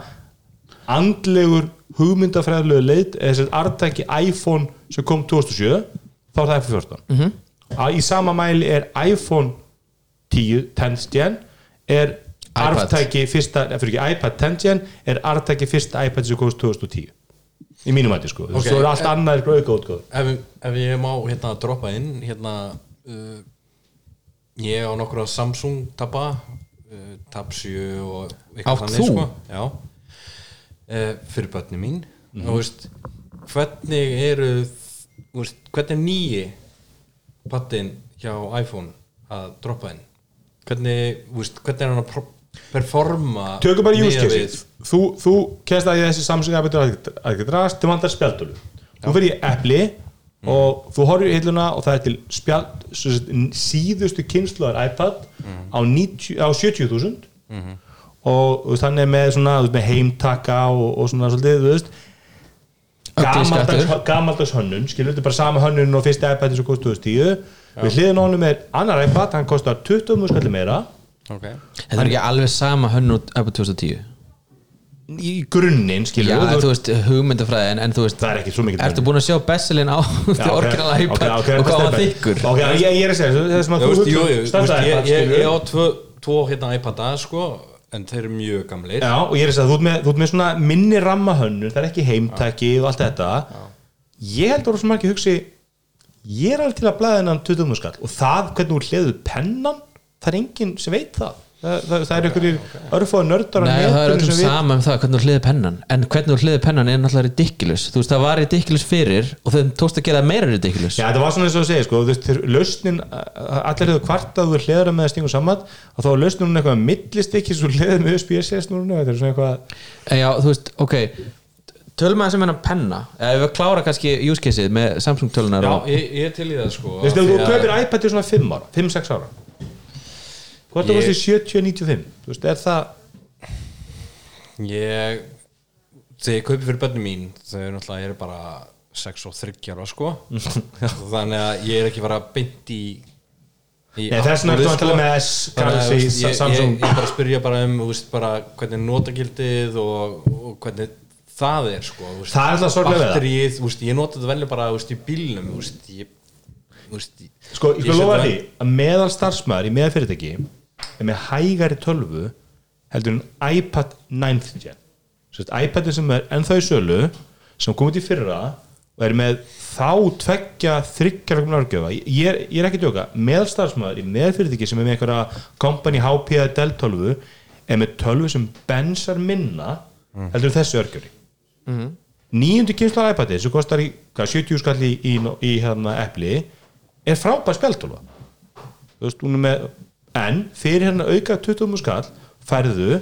andlegur hugmyndafræðilegu leit eða þessi artæki iPhone sem kom 2007 þá er það iPhone 14 -hmm. í sama mæli er iPhone 10, 10th gen er iPad. arftæki fyrsta, fyrir ekki iPad 10th gen er arftæki fyrsta iPad sem komst 2010 í mínum hætti sko, Ok. svo er allt annað er bara auka útgáður ef, ef ég má hérna droppa inn hérna uh, ég á nokkra Samsung tabba uh, Tab 7 og Átt þú? sko. já uh, fyrir börni mín Mhm. og veist hvernig eru þú veist, hvernig er nýji pattin hjá iPhone að droppa inn hvernig, þú veist, hvernig er hann að performa tökum bara use case þú, þú kemst að í þessi Samsung ekki drast, þú vantar spjaldölu þú fyrir í Appli og þú horfir í hilluna og það er til sagt, síðustu kynsluðar iPad á, 90 á 70.000 og þú veist, hann er með svona með heimtaka og, og svona svolítið, veist. Gamaldags, hönnun skilur þetta bara sama hönnun og fyrsta iPad sem kosti 2010 við hliðin á honum er annar iPad hann kostar 20 mjög skalli meira okay. þetta er ekki alveg sama hönnu iPad 2010 í grunninn skilur já, þú veist, hugmyndafræði en, en þú veist, það er ekki svo mikið ertu búin að sjá besselin á Já, [LAUGHS] ok, orginal iPad? og hvað var þykkur? Ok, ég, ég er að segja það sem að Já, þú veist, ég, á tvo, tvo hérna iPada sko, en þeir eru mjög gamlir. Já, og ég er að segja þú ert með, þú ert með svona minni rammahönnun það er ekki heimtæki og allt þetta. Ég held að þú sem ekki hugsi ég er alveg til að blæða hennan 20 skall. Og það hvernig þú hliður pennan það er enginn sem veit það. Það, það, það er einhverjir örfóðu nördar á Nei, það er öllum sama um það hvernig þú hliði pennan. En hvernig þú hliði pennan er náttúrulega ridiculous. Þú veist það var ridiculous fyrir og þeim tókst að gera það meira ridiculous. Já, þetta var svona eins og að segja, sko, þú veist, lausnin, allir hefur kvartað þú hliðra með að stingu saman og þá var lausnin hún eitthvað millistykki svo hliðið með USB-C snúrunu, þetta er svona eitthvað já, þú veist, ok. Tölum að sem hennar penna. Eða við klára kannski use caseið með Samsung tölunar Já, og, ég, ég er til í það sko. Þú veist, ef þú kaupir iPad til svona 5 ára, 5-6 ára Hvort það Ég- varst í 70-95 Þú veist, er það Ég þegar ég kaupi fyrir börnum mín þau eru náttúrulega eru bara 6 og 30 ára sko [LAUGHS] þannig að ég er ekki bara beint í, í Nei, þess vegna með S, Þannig að, Galaxy, þú veist, ég, Samsung. ég, ég bara spyrja bara um þú veist, bara, hvernig notagildið og, og hvernig það er sko, þú veist, Það er alltaf sorglega það. batterið, þú veist, ég nota þetta velja bara þú veist, í bílnum þú veist, ég, þú ég- Sko, ég ég skal lofa því að meðal starfsmæður í meðal fyrirtæki er með hægari tölvu heldur en iPad 9th gen. iPadin sem er ennþá í sölu sem komið til fyrra og er með þá tveggja þryggjarlegum árgjöfa ég, ég er ekki meðal starfsmæður í meðal fyrirtæki sem er með einhverja company HP Dell tölvu er með tölvu sem bensar minna heldur en þessi örgjöri nýjundu kynslu iPadi sem kostar í hvað, 70 skall í, í, í hérna epli er frábær spjaldtólfa þú veist, hún er með en fyrir hérna auka 20 skall færðu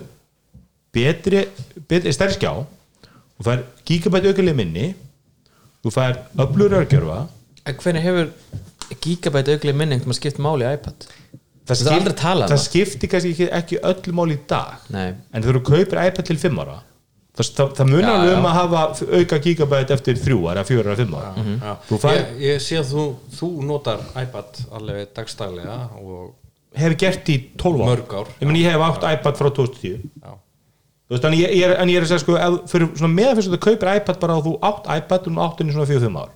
betri, betri stærri skjá þú fær gigabæt aukileg minni þú fær öflur örgjörfa En hvernig hefur gigabæt auglið minni einhvern veginn skipt máli í iPad það, er aldrei talað um það það. skiptir kannski ekki, ekki öllu mál í dag Nei. en þú kaupir iPad til 5 ára það, það, það munar Já, alveg um já. að hafa auka gigabæt eftir 3 ára, 4 ára, 5 ára Já. þú fær, ég, ég sé að þú, þú notar iPad alveg dagstaglega og hefur gert í 12 ára Mörg ár, ég, meni, ég hef átt iPad frá 2010 já, Þú veist, en ég, ég er, en ég er að segja sko ef, fyrir svona meðan fyrst að þú kaupir iPad bara og þú átt iPad og þú átt henni svona 4-5 ár.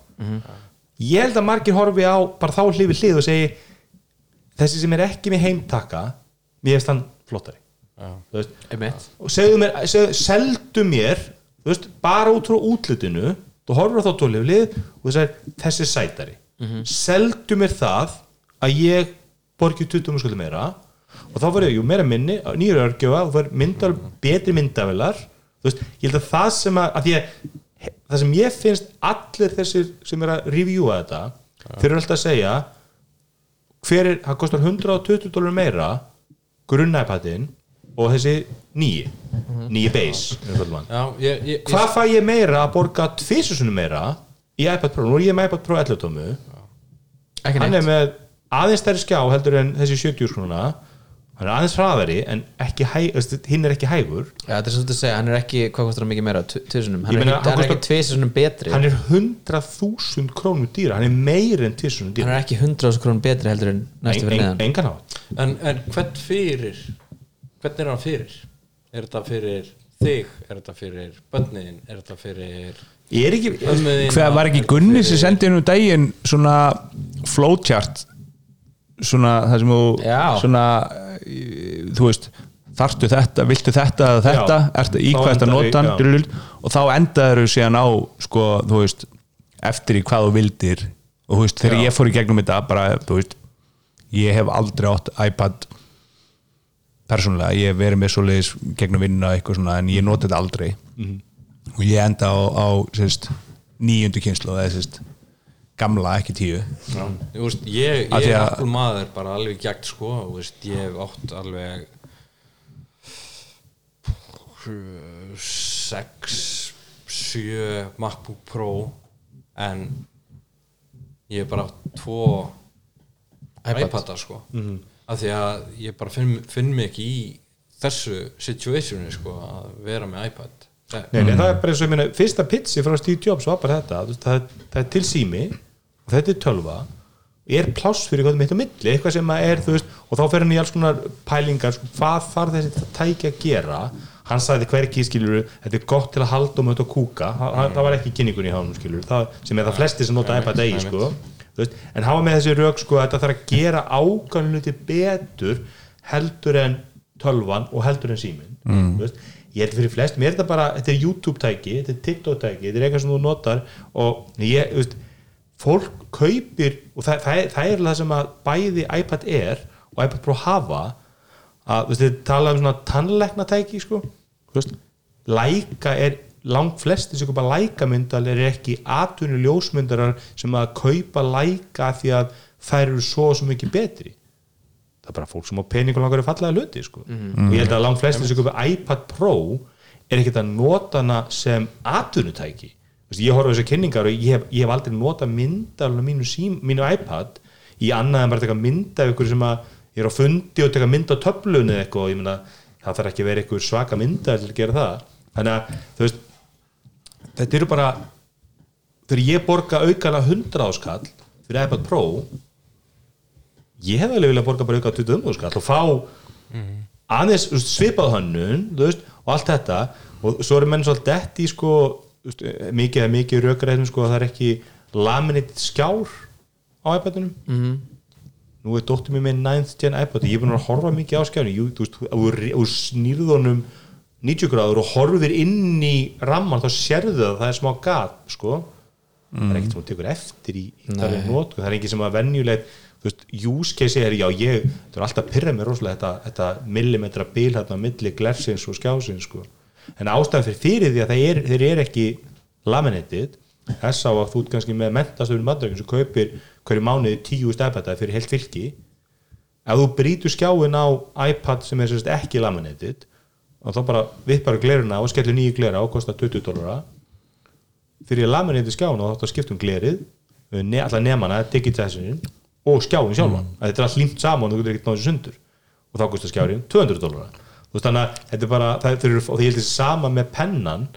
Ég held að margir horfi á bara þá hlið við hlið og segi þessi sem er ekki með heimtaka mér hefst hann flottari. Þú veist, Einmitt. og segðu mér, segðu, seldu mér þú veist, bara út frá útlutinu þú horfir á þá tólið lið og þú segir þessi er sætari. Seldu mér það að ég borgi 20 skuldum meira. Og þá var ég, meira minni nýjur örgjöfa, þú fær myndal betri myndavilar þú veist, ég held að það sem að, að ég, það sem ég finnst allir þessir sem er að reviewa þetta þeir eru alltaf að segja hver er, það kostar 120 dólar meira grunnæpadin og þessi nýji nýji base og já ég, ég, hvað fæ ég meira að borga tvisursunum meira í iPad Pro, nú er ég með iPad Pro 11 tómu. Hann er með aðeins stærri skjá heldur en þessi 70 skrúna hann er aðeins hraðari en hinn er ekki hægur. Já, þetta er svolítið að segja, hann er ekki, hvað kostar hann mikið meira? Tvisunum, hann er hann hann er ekki kostar- tvisunum betri. Hann er 100.000 krónur dýra hann er meir en 10.000 hann dýra er ekki 100 krónum betri heldur en næstu fyrir neðan. engan á en, en hvern fyrir hvern er hann fyrir? Er þetta fyrir þig, er þetta fyrir bönniðin, er þetta fyrir er Hver var ekki Gunni sem sendi hennu daginn svona flowchart svona það sem þú svona þú veist þarftu þetta, viltu þetta eða þetta? Ertu í Þá hvað þetta endar í- notan já. dulul, og þá endaður þú síðan á sko, þú veist, eftir í hvað þú vildir. Og þú veist, þegar Já. ég fór í gegnum þetta bara, þú veist ég hef aldrei átt iPad persónulega, ég hef verið með svoleiðis gegnum vinna eitthvað svona, en ég noti þetta aldrei. Mhm. og ég enda á, á sérst, nýjundu kynslu eða sérst, gamla, ekki tíu. Veist, ég, ég er Apple maður bara alveg gegn sko, þú veist, ég hef átt alveg sex sjö MacBook Pro en ég hef bara átt tvo iPad. iPada sko. Af því að ég bara finn, finn mig ekki í þessu situationi sko að vera með iPad. Það- Nei, nei, það er bara eins og ég meina, fyrsta pitsi frá Steve Jobs var bara þetta, þú veist, það, það er til sími og þetta er tölva er pláss fyrir hvað mitt á milli, eitthvað sem að er þú veist, og þá fer hann í alls konar pælingar sko, hvað þarf þessi tæki að gera? Hann sagði hverki skilur þetta er gott til að halda um þetta og kúka. Það, það var ekki kynningun í hánum skilur það, sem er það flesti sem nota iPad eigi sko, þú veist, en hafa með þessi rauk sko, þetta þarf að gera ákvæmluti betur heldur en tölvan og heldur en símin mm. veist, ég held fyrir flest, mér er þetta bara þetta er YouTube tæki, þetta er TikTok tæki þetta er eitthvað sem þú notar og ég, þú veist, fólk kaupir og það, það, er, það er það sem að bæði iPad Air og iPad Pro hafa að, þú veist, þið tala um svona tannleikna tæki, sko læka er langt flesti sem kaupa lækamyndal er ekki atvinni ljósmyndarar sem að kaupa læka því að þær eru svo og svo mikið betri. Það er bara fólk sem á pening og langar að fallaða hluti sko. og ég held að langt flesti sem kaupa iPad Pro er ekkert að nota hana sem veist, ég horfa þessu kynningar og ég hef, ég hef aldrei nota myndaluna mínu, sím, mínu iPad í annað en bara taka mynd af ykkur sem að ég er á fundi og taka mynd á töflunni eða eitthvað og ég meina það þarf ekki að vera ykkur svaka mynda til að gera það. Þannig að þú veist þetta eru bara þegar ég borga aukana 100 áskall fyrir iPad Pro ég hef alveg viljað borga bara auka 20 áskall og fá aðeins þú veist, svipað veist, og allt þetta. Og svo eru menn svolítið detti sko, veist, mikið, mikið rökræðum sko, að það er ekki laminate skjár á iPadunum -hmm. nú er dóttir mér með 9th gen iPad ég er búin að horfa mikið á ef þú snýrðunum 90 gráður og horfir inn í ramman þá sérðu það að það er smá gat sko. Það er ekkert sem þú tekur eftir í, í það, er not, það er ekki sem að venjulegt þú veist, use case er já ég það er alltaf pyrra mér rosalega þetta, þetta millimetra bil hérna á milli glersins og skjásins sko. En ástæðan fyrir fyrir því að er, þeir er ekki laminated þess á að þú ert kannski með mentastöfnum mandröngin sem kaupir hverju mánuði tíu stefnbætaði fyrir heilt fylki. Ef þú brýtur skjáin á iPad sem er sérst ekki laminated og þá bara vippar gleruna og skellur nýju glera og kostar 20 dólara fyrir laminated skjáin og þá skiptum glerið ne, allar nefnana, digitization og skjáin sjálfan, mm. þetta er allt límt saman og þú getur ekkert náðu sundur. Og þá kostar skjáin 200 dólara veist þannig að þetta er bara það, eru, og því ég held þessi sama með pennan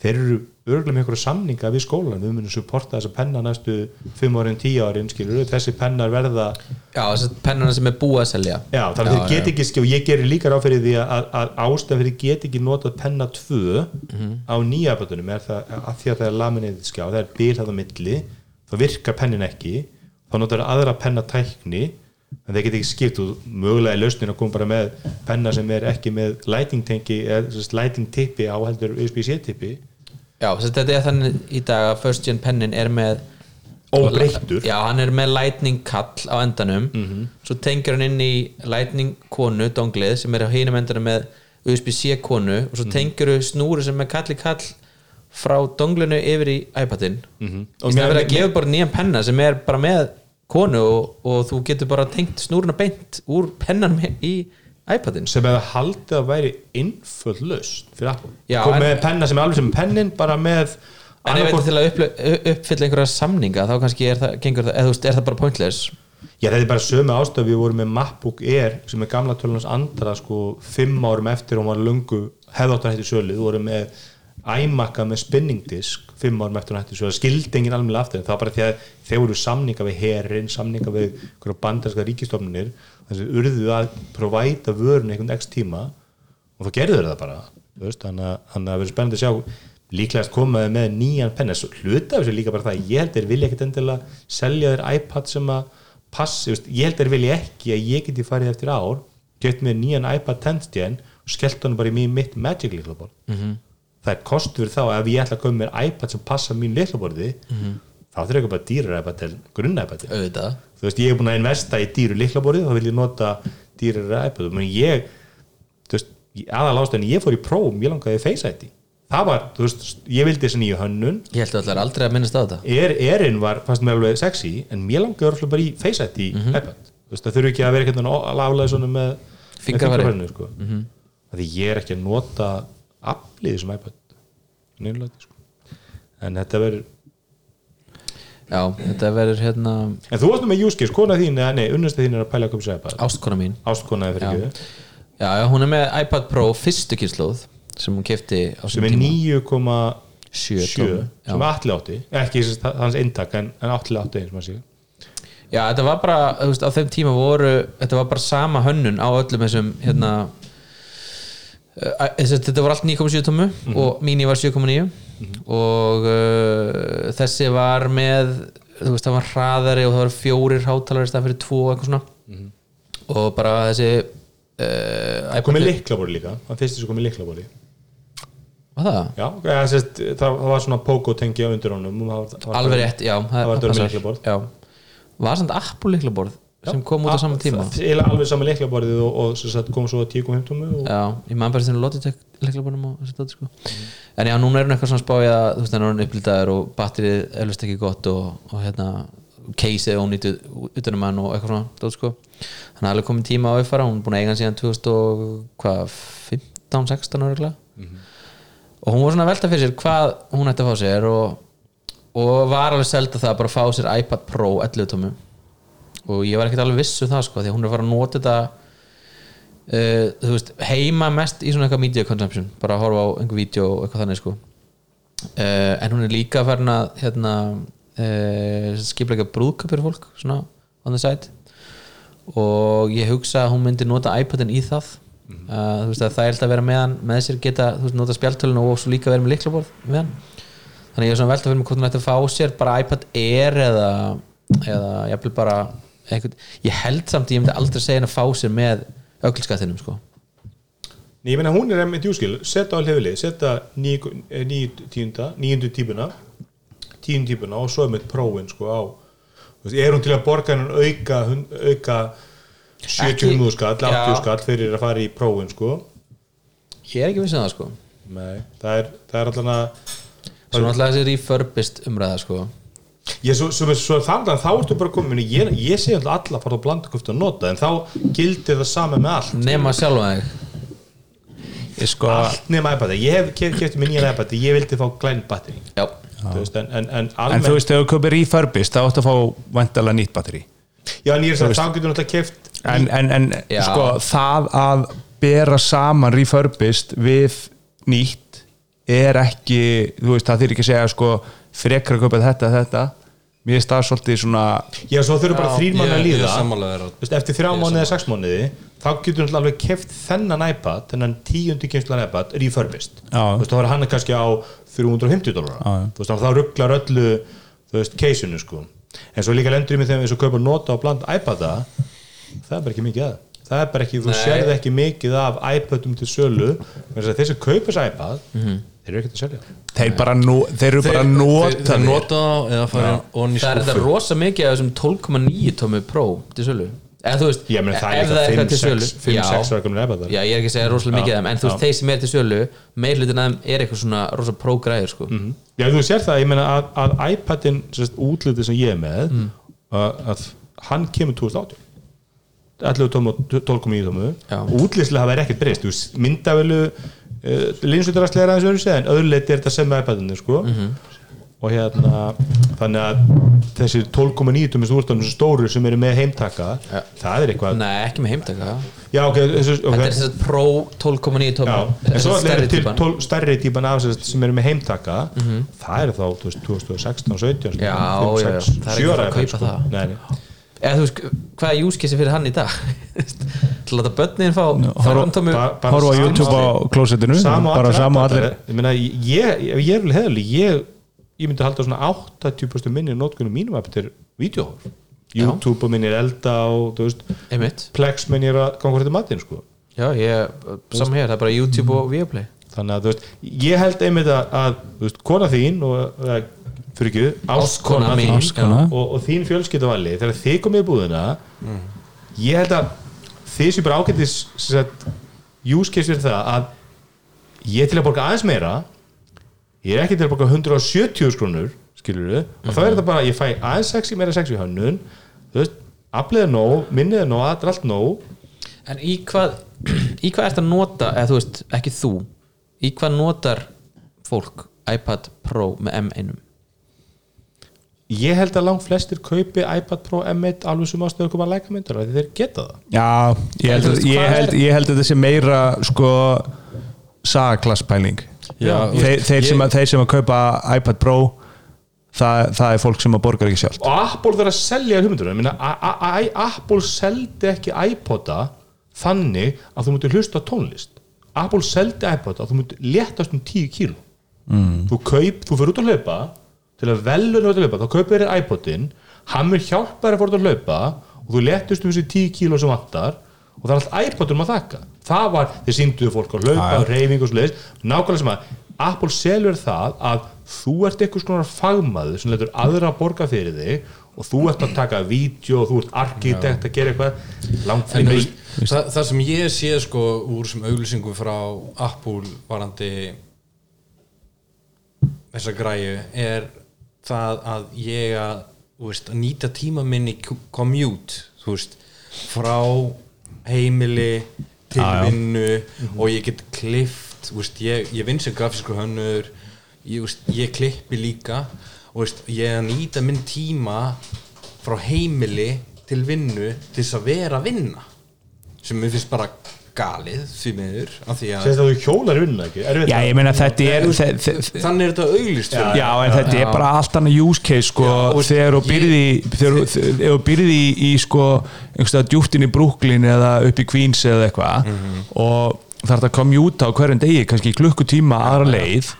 þeir eru örgulega með einhverja samninga við skólan, við munum supporta þessa penna næstu 5 árin, 10 árin skilur þessi pennar verða Já, þess að pennana sem er búið að selja. Já, þannig að þeir get ekki skjá, ég gerir líka ráð fyrir því að, að ástæðan fyrir get ekki notað penna 2 á nýja bötunum er það að því að það er laminið skjá, það er á milli þá virkar pennin ekki þá notar aðra pennatækni en þeir get ekki skipt og mögulega er lausnin að koma bara með penna sem er ekki með lighting tengi, eða sem sagt lighting tippi á heldur USB-C tippi. Já, að þetta er þannig í dag að first gen pennin er með Óbreyttur. Já, hann er með lightning kall á endanum. Svo tengir hann inn í lightning konu, donglið, sem er á hinum endanum með USB-C konu. Og svo tengir þú snúru sem er kalli kall frá donglinu yfir í iPadin mm -hmm. Og í stæðan með- verið að gefa bara nýjan penna sem er bara með konu og, og þú getur bara tengt snúruna beint úr pennan í iPadin sem hefði haldið að væri innföld laust fyrir Apple. Já, kom en- með penna sem er alveg sem pennin bara með En ef þetta til að uppfylla einhverja samninga þá kannski er það, gengur það, eða þú veist, er það bara pointless? Já, þetta er bara sömu ástaf við vorum með MacBook Air sem er gamla tölunars andra sko fimm árum eftir og hún var lungu hefðáttar hætti sölu, við vorum með iMac-a með spinning disk fimm árum eftir hún hætti sölu, það skildi enginn alveg aftur það var bara því að þeir voru samninga við herin, samninga við bandarska ríkistofnunir þess að urðu að provæta vörun einhvern x tíma og þá gerðu þeir það bara veist, þannig að það verður spennandi að sjá. Líklegast komaði með nýjan penna Svo hluta þessu líka bara það, ég held þeir vilja ekkit endilega selja þeir iPad sem að passi, ég held þeir vilja ekki að ég geti farið eftir ár gett með nýjan iPad 10 stjæn og skellt honum bara í mín mitt Magic líklaborð mm -hmm. það er kostur þá ef ég ætla að koma með iPad sem passa mín líklaborði þá þurfa ekki bara dýrar iPad til grunn iPad þú veist, ég er búin að investa í dýru liklaborðið þá vil ég nota dýrar iPad menn ég, þú veist, aðal ástæðin ég fór í Chrome, ég langaði Face ID það var, þú veist, ég vildi þessi nýju hönnun ég held að allar aldrei að minnast á þetta er, erinn var, fannst mér alveg sexy en mér langaði örflega bara í Face ID iPad, þú veist, það þurfi ekki að vera eitthvað svona með Fingrafari. með fingrafærinu, sko. því ég er ekki að nota aflið sem iPad nýjulega, sko. En þetta verður, já, þetta verður hérna en þú varst nú með case, kona þín, eða nei, unnastu þín er að pæla að koma sér iPad, ástkona mín. Ástkonaði fyrir já. ekki já, já, hún er með iPad Pro fyrstu kynnslóð sem hún kefti á sem er 9,7 Sjö tómum, já. sem allir átti, ekki sem hans eintak en, en allir átti eins og maður sé Já, þetta var bara, þú veist, á þeim tíma voru þetta var bara sama hönnun á öllum þessum hérna þetta var allt 9,7 tómu og mini var 7,9 og uh, þessi var með þú veist, það var hraðari og það var fjórir hátalari stað fyrir tvo og eitthvað svona. Og bara þessi uh, það komið liklaborði líka, það fyrst þessu komið liklaborði Var það? já, eða, sérst, það, það var svona pogo tengi á undir honum. Alveg rétt, já það var. Var samt Apple liklaborð sem kom út á sama tíma. það- eiginlega alveg sama liklaborðið og, og sagt, kom svo 10.15 og Já, ég maður bara þennan Logitech leiklaborðum sko. En já, núna er hún eitthvað svona spáið að þú veist, hann er hann upplitaður og batterið er eflust ekki gott og, og hérna caseið ónýtið utanum hann og eitthvað svona sko. Þannig að alveg komið tíma á að uppfara, hún er búin að eiga hann síðan 2015-16 ára og hún var svona að velta fyrir sér hvað hún ætti að fá sér og, og var alveg selda það að bara fá sér iPad Pro 11 tómi og ég var ekkert alveg viss um það sko því að hún er að fara að nota þetta uh, þú veist, heima mest í svona eitthvað media consumption, bara að horfa á einhver vídeo og eitthvað þannig sko. Uh, en hún er líka farin að hérna, uh, skipleika brúðköp fyrir fólk, svona on the side. Og ég hugsa að hún myndi nota iPadin í það. Uh, þú veist að það er alltaf að vera með hann með sér geta, þú veist, nota spjaltölun og svo líka vera með liklaborð með hann. Þannig að ég er svona velta fyrir mig hvort hún ætti að fá sér bara iPad Air eða eða jafnvel bara eitthvað, ég held samt, ég myndi aldrei segja henni að fá sér með öglskattinum sko. Nei, ég meina hún er með djúskil, setja á hlifili setja nýju tíunda nýjundu típuna tíundu típuna og svo er með prófin sko á er hún til að borga hennan auka auka 70 Ekki- hundúð skall, 80 Já. skall fyrir að fara í prófin sko. Ég er ekki vissin það sko. Nei, það er, það er allan að svo náttúrulega þessi refurbished umræða sko ég, svo, svo, svo þannig að þá ertu bara komin ég, ég sé alltaf alla að fara að blanda hvort að nota en þá gildir það sama með allt. Nema sjálfa þig. Ég sko allt nema iPad, ég hef kefti mér nýjan iPad ég vildi fá glæn batteri já, Þú veist, en, en, en en almennt þú veist, ef þú kaupir refurbished þá áttu að fá vandalega nýtt batteri Já, en ég er að þá getur náttúrulega keft en, en, en sko, það að bera saman refurbished við nýtt er ekki, þú veist, það þýr ekki að segja sko, frekar að kaupa þetta, þetta. Mér er það svolítið svona Já, svo þurfa bara þrír mánuði að ég- ég líða. sammála þér á- Þú veist, Eftir þrjá mánuði eða sex mánuði þá getur náttúrulega alveg keft þennan iPad þennan tíundu kemslan iPad refurbished. Já. Þú veist, þá var hann kannski á 350 dólar Já, já. Þú veist, þá rugglar öllu þú veist, keisinu sko. En svo líka lendur ég með þegar við svo kaupa nota og bland iPada það er bara ekki mikið að. Það er bara ekki, þú Nei. sérði ekki mikið af iPadum til sölu. Vegna þess að þeir sem kaupa þessi iPad þeir eru ekkert að selja. Þeir, bara no, þeir eru bara nota þeir nota eða fara onni í það er þetta rosa mikið af þessum 12,9 tómi Pro til sölu. Eða þú veist, Ég meni það ef er eitthvað til sölu. 5-6 já, ára gamlega iPadar já, ég er ekki að segja rosalega mikið af þeim en þú veist, já. þeir sem er til sölu meirlutin af þeim er eitthvað svona rosa Pro græður sko. Já, þú sér það, ég meina að, að iPadin sérst, útlitið sem ég er með að, að hann kemur 2018 11 tómu og 12,9 tómu Já. og útlýslega hafa er ekkert breyst þú myndavilu uh, linsutarastlega aðeins öðru segja en öðru leiti er þetta sem með iPadinu sko. og hérna þannig að þessi 12,9 tómið úrstofnum sem stóru sem eru með heimtaka Ja. það er eitthvað Nei, ekki með heimtaka já, ok, þessu, Þetta okay. er þess að Pro 12,9 tóma Já, en svo er til típan 12 stærri típan af sem sem eru með heimtaka það eru þá þú veist, 2016 og 17 Mhm. Já, já, já, það er ekki að kaupa það. sko. nei, nei. Eða þú veist, hvað er case fyrir hann í dag? [LAUGHS] Til að láta börnin fá bara horfa á sama- YouTube á og bara sama allir ég meina, ég, ef ég er vel heðalig ég, ég myndi halda svona 80% minni nótkunum mínum til vídeohorf YouTube og minni er elda og veist, Plex minni er að ganga fyrir matinn sko. Já, ég, saman hér, það er bara YouTube og Viaplay. Þannig að þú veist, ég held einmitt að, að þú veist, kona þín og, fyrir ekki, Ástkona mín, þín. Ástkona. og, og þín fjölskylduvali þegar þið komið í búðina ég held að þið sem bara ágættis sem sagt, use case fyrir það að ég er til að borga aðeins meira ég er ekki til að borga 170 skrónur skilur við, og þá er þetta bara ég fæ aðeins sexi, meira sexi í hönnun þú veist, aflið er nóg, minnið er nóg er allt nóg. En í hvað í hvað ert að nota, eða þú veist, ekki þú í hvað notar fólk iPad Pro með M1 ég held að langt flestir kaupi iPad Pro M1 alveg sem ástöðu koma að læka myndar því þeir geta það. Já, ég held, veist, ég, held, ég held að þetta sé meira sko sagaklaspæling Já, þeir, þeir, að, þeir sem að kaupa iPad Pro það, það er fólk sem að borgar ekki sjálf og Apple þarf að selja hugmyndur Minna, a, a, a, Apple seldi ekki iPoda þannig að þú mútir hlusta tónlist. Apple seldi iPoda að þú mútir léttast um 10 kíl mm. þú kaup, þú fyrir út að hlaupa til að út að hlaupa, þá kaupir þér iPodin hann mun hjálpa þér að fór út að hlaupa og þú léttast um þessi 10 kíló sem vantar og það er allt iPodum að þakka. Það var, þeir sínduðu fólk að hlaupa og reyfing og svo leiðis, nákvæmlega sem að Apple selur það að þú ert eitthvað svona fagmaður sem letur aðra borga fyrir þig og þú ert að taka vídeo og þú ert arkitekt að gera eitthvað. Langt fyrir veist, það, það sem ég sé sko úr sem auglýsingum frá Apple varandi þessa græju er það að ég að, veist, að nýta tíma minni commute veist, frá heimili til já. vinnu og ég get klift veist, ég, ég vinn sem grafískur hönnur ég, ég klippi líka og ég að nýta minn tíma frá heimili til vinnu til þess að vera að vinna sem mér finnst bara galið því miður af því að Sérst að þú hjólar í vinnuna ekki? Já, ég meina þetta er þannig er þetta auglýst fyrir Já, en þetta er bara allt annað use case sko, Já, þegar þú ég- byrði þegar þú- byrði í, sko, einhverstað djúftin í Brooklyn eða upp í Queens eða eitthvað Mhm. og það er að koma út á hverjum degi kannski klukkutíma aðra leið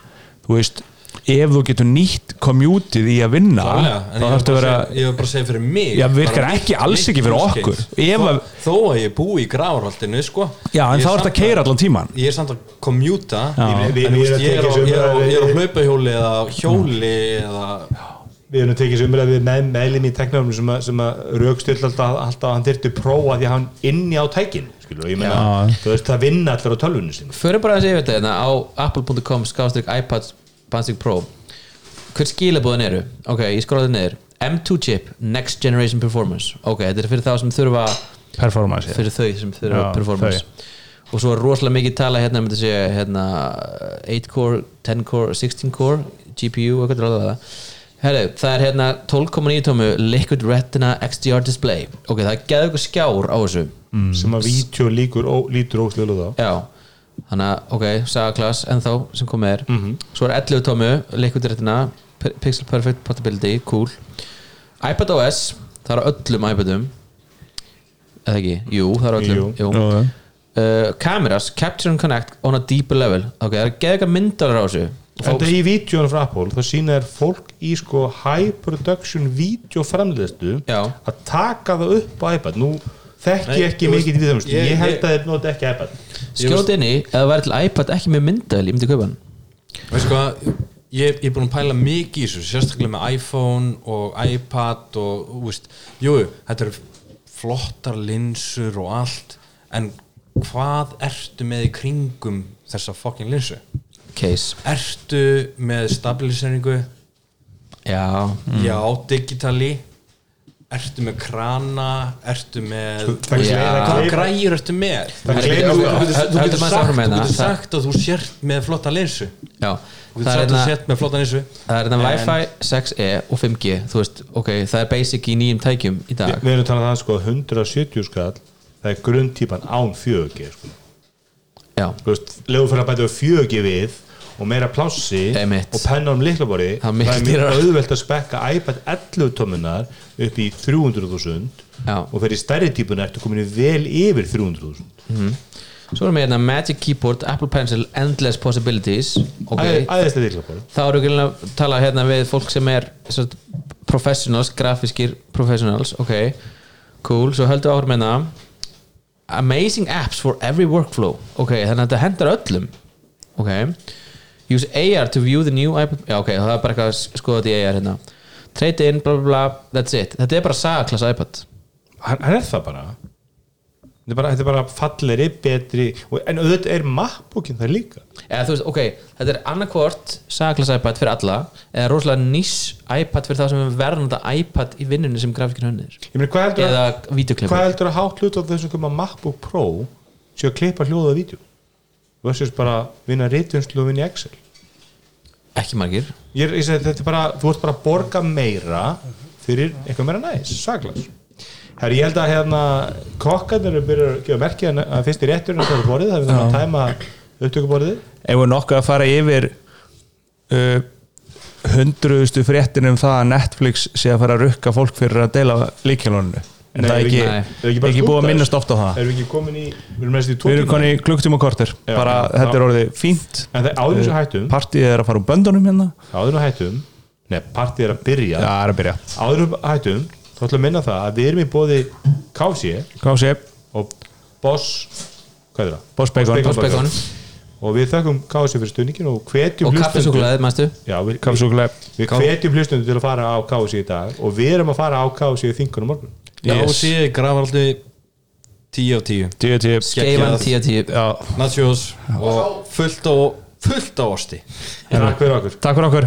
þú veist, ef þú getur nýtt komjútið í að vinna Klálega, þá ég þarfst að vera að segja- ég var bara að segja fyrir mig Já, virkar ekki, mitt- alls ekki fyrir okkur. þó, að- þó að ég búi í gráarhaldinu sko, Já, en þá er ertu að keyra allan tíman. ég er samt að komjúta að ég er á- hlaupahjóli eða hjóli eða Við erum tekið sem umræði við með, meðlum í teknafnum sem, að- sem að raukstill alltaf, alltaf að hann þyrfti prófa því að hann inni á tækin skilur, og ég meina, Já. þú veist, það vinna allir á tölvunni sinni Förum bara þessi yfir þetta hérna á apple.com skástrík iPad Basic Pro. Hver skilabóðin eru? Ok, ég skróði niður. M2 chip, Next Generation Performance. Ok, þetta er fyrir þá sem þurfa performance fyrir þau sem þurfa Já, performance. og svo er rosalega mikið tala hérna þetta sé hérna 8 core, 10 core, 16 core GPU eitthvað ráða það. Herru, það er hérna 12,9 tómu Liquid Retina XDR display. Ok, það er geðu ykkur skjár á þessu. Sem að vídeo líkur, ó, lítur óslega þá Já, þannig að ok, sagaklass ennþá sem komið er svo er 11 tómu, P- Pixel Perfect Portability, cool iPad OS, það er á öllum iPadum eða ekki, jú, það er á öllum Jú. jú. Jú, jú. Uh, Cameras, Capture and Connect on a deeper level ok, það er geða eitthvað myndalar á þessu fólk- það í vídjónu frá Apple þá sína þér fólk í sko high production vídeoframleðstu Já. að taka það upp á iPad nú þekki Nei, ég ekki mikið í því ég- held að þeir nota ekki iPad. Skjóta inn í, ef það væri til iPad ekki með myndavel, ég myndi kaupa hann. Veistu hvað, ég, ég er búin að pæla mikið í þessu, sérstaklega með iPhone og iPad og, þú veist, jú, þetta eru flottar linsur og allt en hvað ertu með í kringum þessa fucking linsu? case, Ertu með stabiliseringu? já Já, digitali ertu með krana? Ertu með hvað græjur ertu með? Það Þú getur- sagt- að þú sért með flotta linsu Já, þú það getur er sagt að þú hérna sért með flotta linsu það er hérna Wi-Fi 6E og 5G þú veist, ok, það er basic í nýjum tækjum í dag. Við erum talað um það sko 170 skall það er grunntýpan án 4G sko. Já, Þú veist, legur fyrir að bæta 4G við og meira plássi Einmitt. og penna um liklaborði Það það er mjög auðvelt að spekka iPad 11 tómunar upp í 300.000 Já. og fyrir stærri típuna ertu komin vel yfir 300.000 svo erum við hérna Magic Keyboard, Apple Pencil, Endless Possibilities. Ok, Æ- æðislega liklaborði þá erum við að tala hérna við fólk sem er sagt, professionals, grafískir professionals, ok. Cool, svo höldum við áhrum hérna. Amazing apps for every workflow. Ok, þannig að þetta hendar öllum. Ok, use AR to view the new iPad, já ok, það er bara eitthvað að skoða þetta í AR hérna. Trade in, bla bla bla, that's it. Þetta er bara sagaklass iPad. Hann, hann er það bara. Þetta er bara, þetta er bara falleri, betri og, en auðvitað er mappbókin það líka. Eða þú veist, ok, þetta er annarkvort sagaklass iPad fyrir alla eða rosalega nýs iPad fyrir það sem er verðan þetta iPad í vinnunni sem grafíkinn hönnir ég meina hvað heldur eða að videoklippur hvað heldur að hátt hlut á þessum koma MacBook Pro séu að klippa hljóða og vídeo versus bara vinna rítvinnslu og vinna í Excel. Ekki margir. Ég, er- ég segi þetta er bara, þú ert bara að borga meira fyrir eitthvað meira næs saglas Herri, ég held að hérna kokkarnir eru byrjað að gefa merki að fyrst í rétturinn að það er borðið, það er það að tæma upptökuborðið. Ef við nokkuð að fara yfir uh, hundruðustu fréttin um það að Netflix sé að fara að rukka fólk fyrir að deila líkjáluninu en það er ekki, ekki bara ekki búið að minnast ofta á það. Erum við ekki komin í, við erum mest í klukktíma og korter. Bara já, þetta já. er orðið fínt. En það áður þessu hættum partíð er að fara úr böndunum hérna. Áður nú hættum Nei, partíð er að byrja. Já, er að byrja. Áður nú hættum, þá ætlum að minna það að við erum í bóði sé, og Boss hvað er það? Boss Bacon. Boss Bacon. og við þökkum KC fyrir stuðningin og hvetjum og Já, við, við, kaffsúkulega við hvetjum hlustunum til að fara á KC í dag og við erum að fara á KC í þingunum morgun Já, Yes. og síði grafaraldi 10 á 10 10 10 Skeifan 10-10 já, Nachos og fullt á fullt á osti. Takk fyrir okkur. Takk fyrir okkur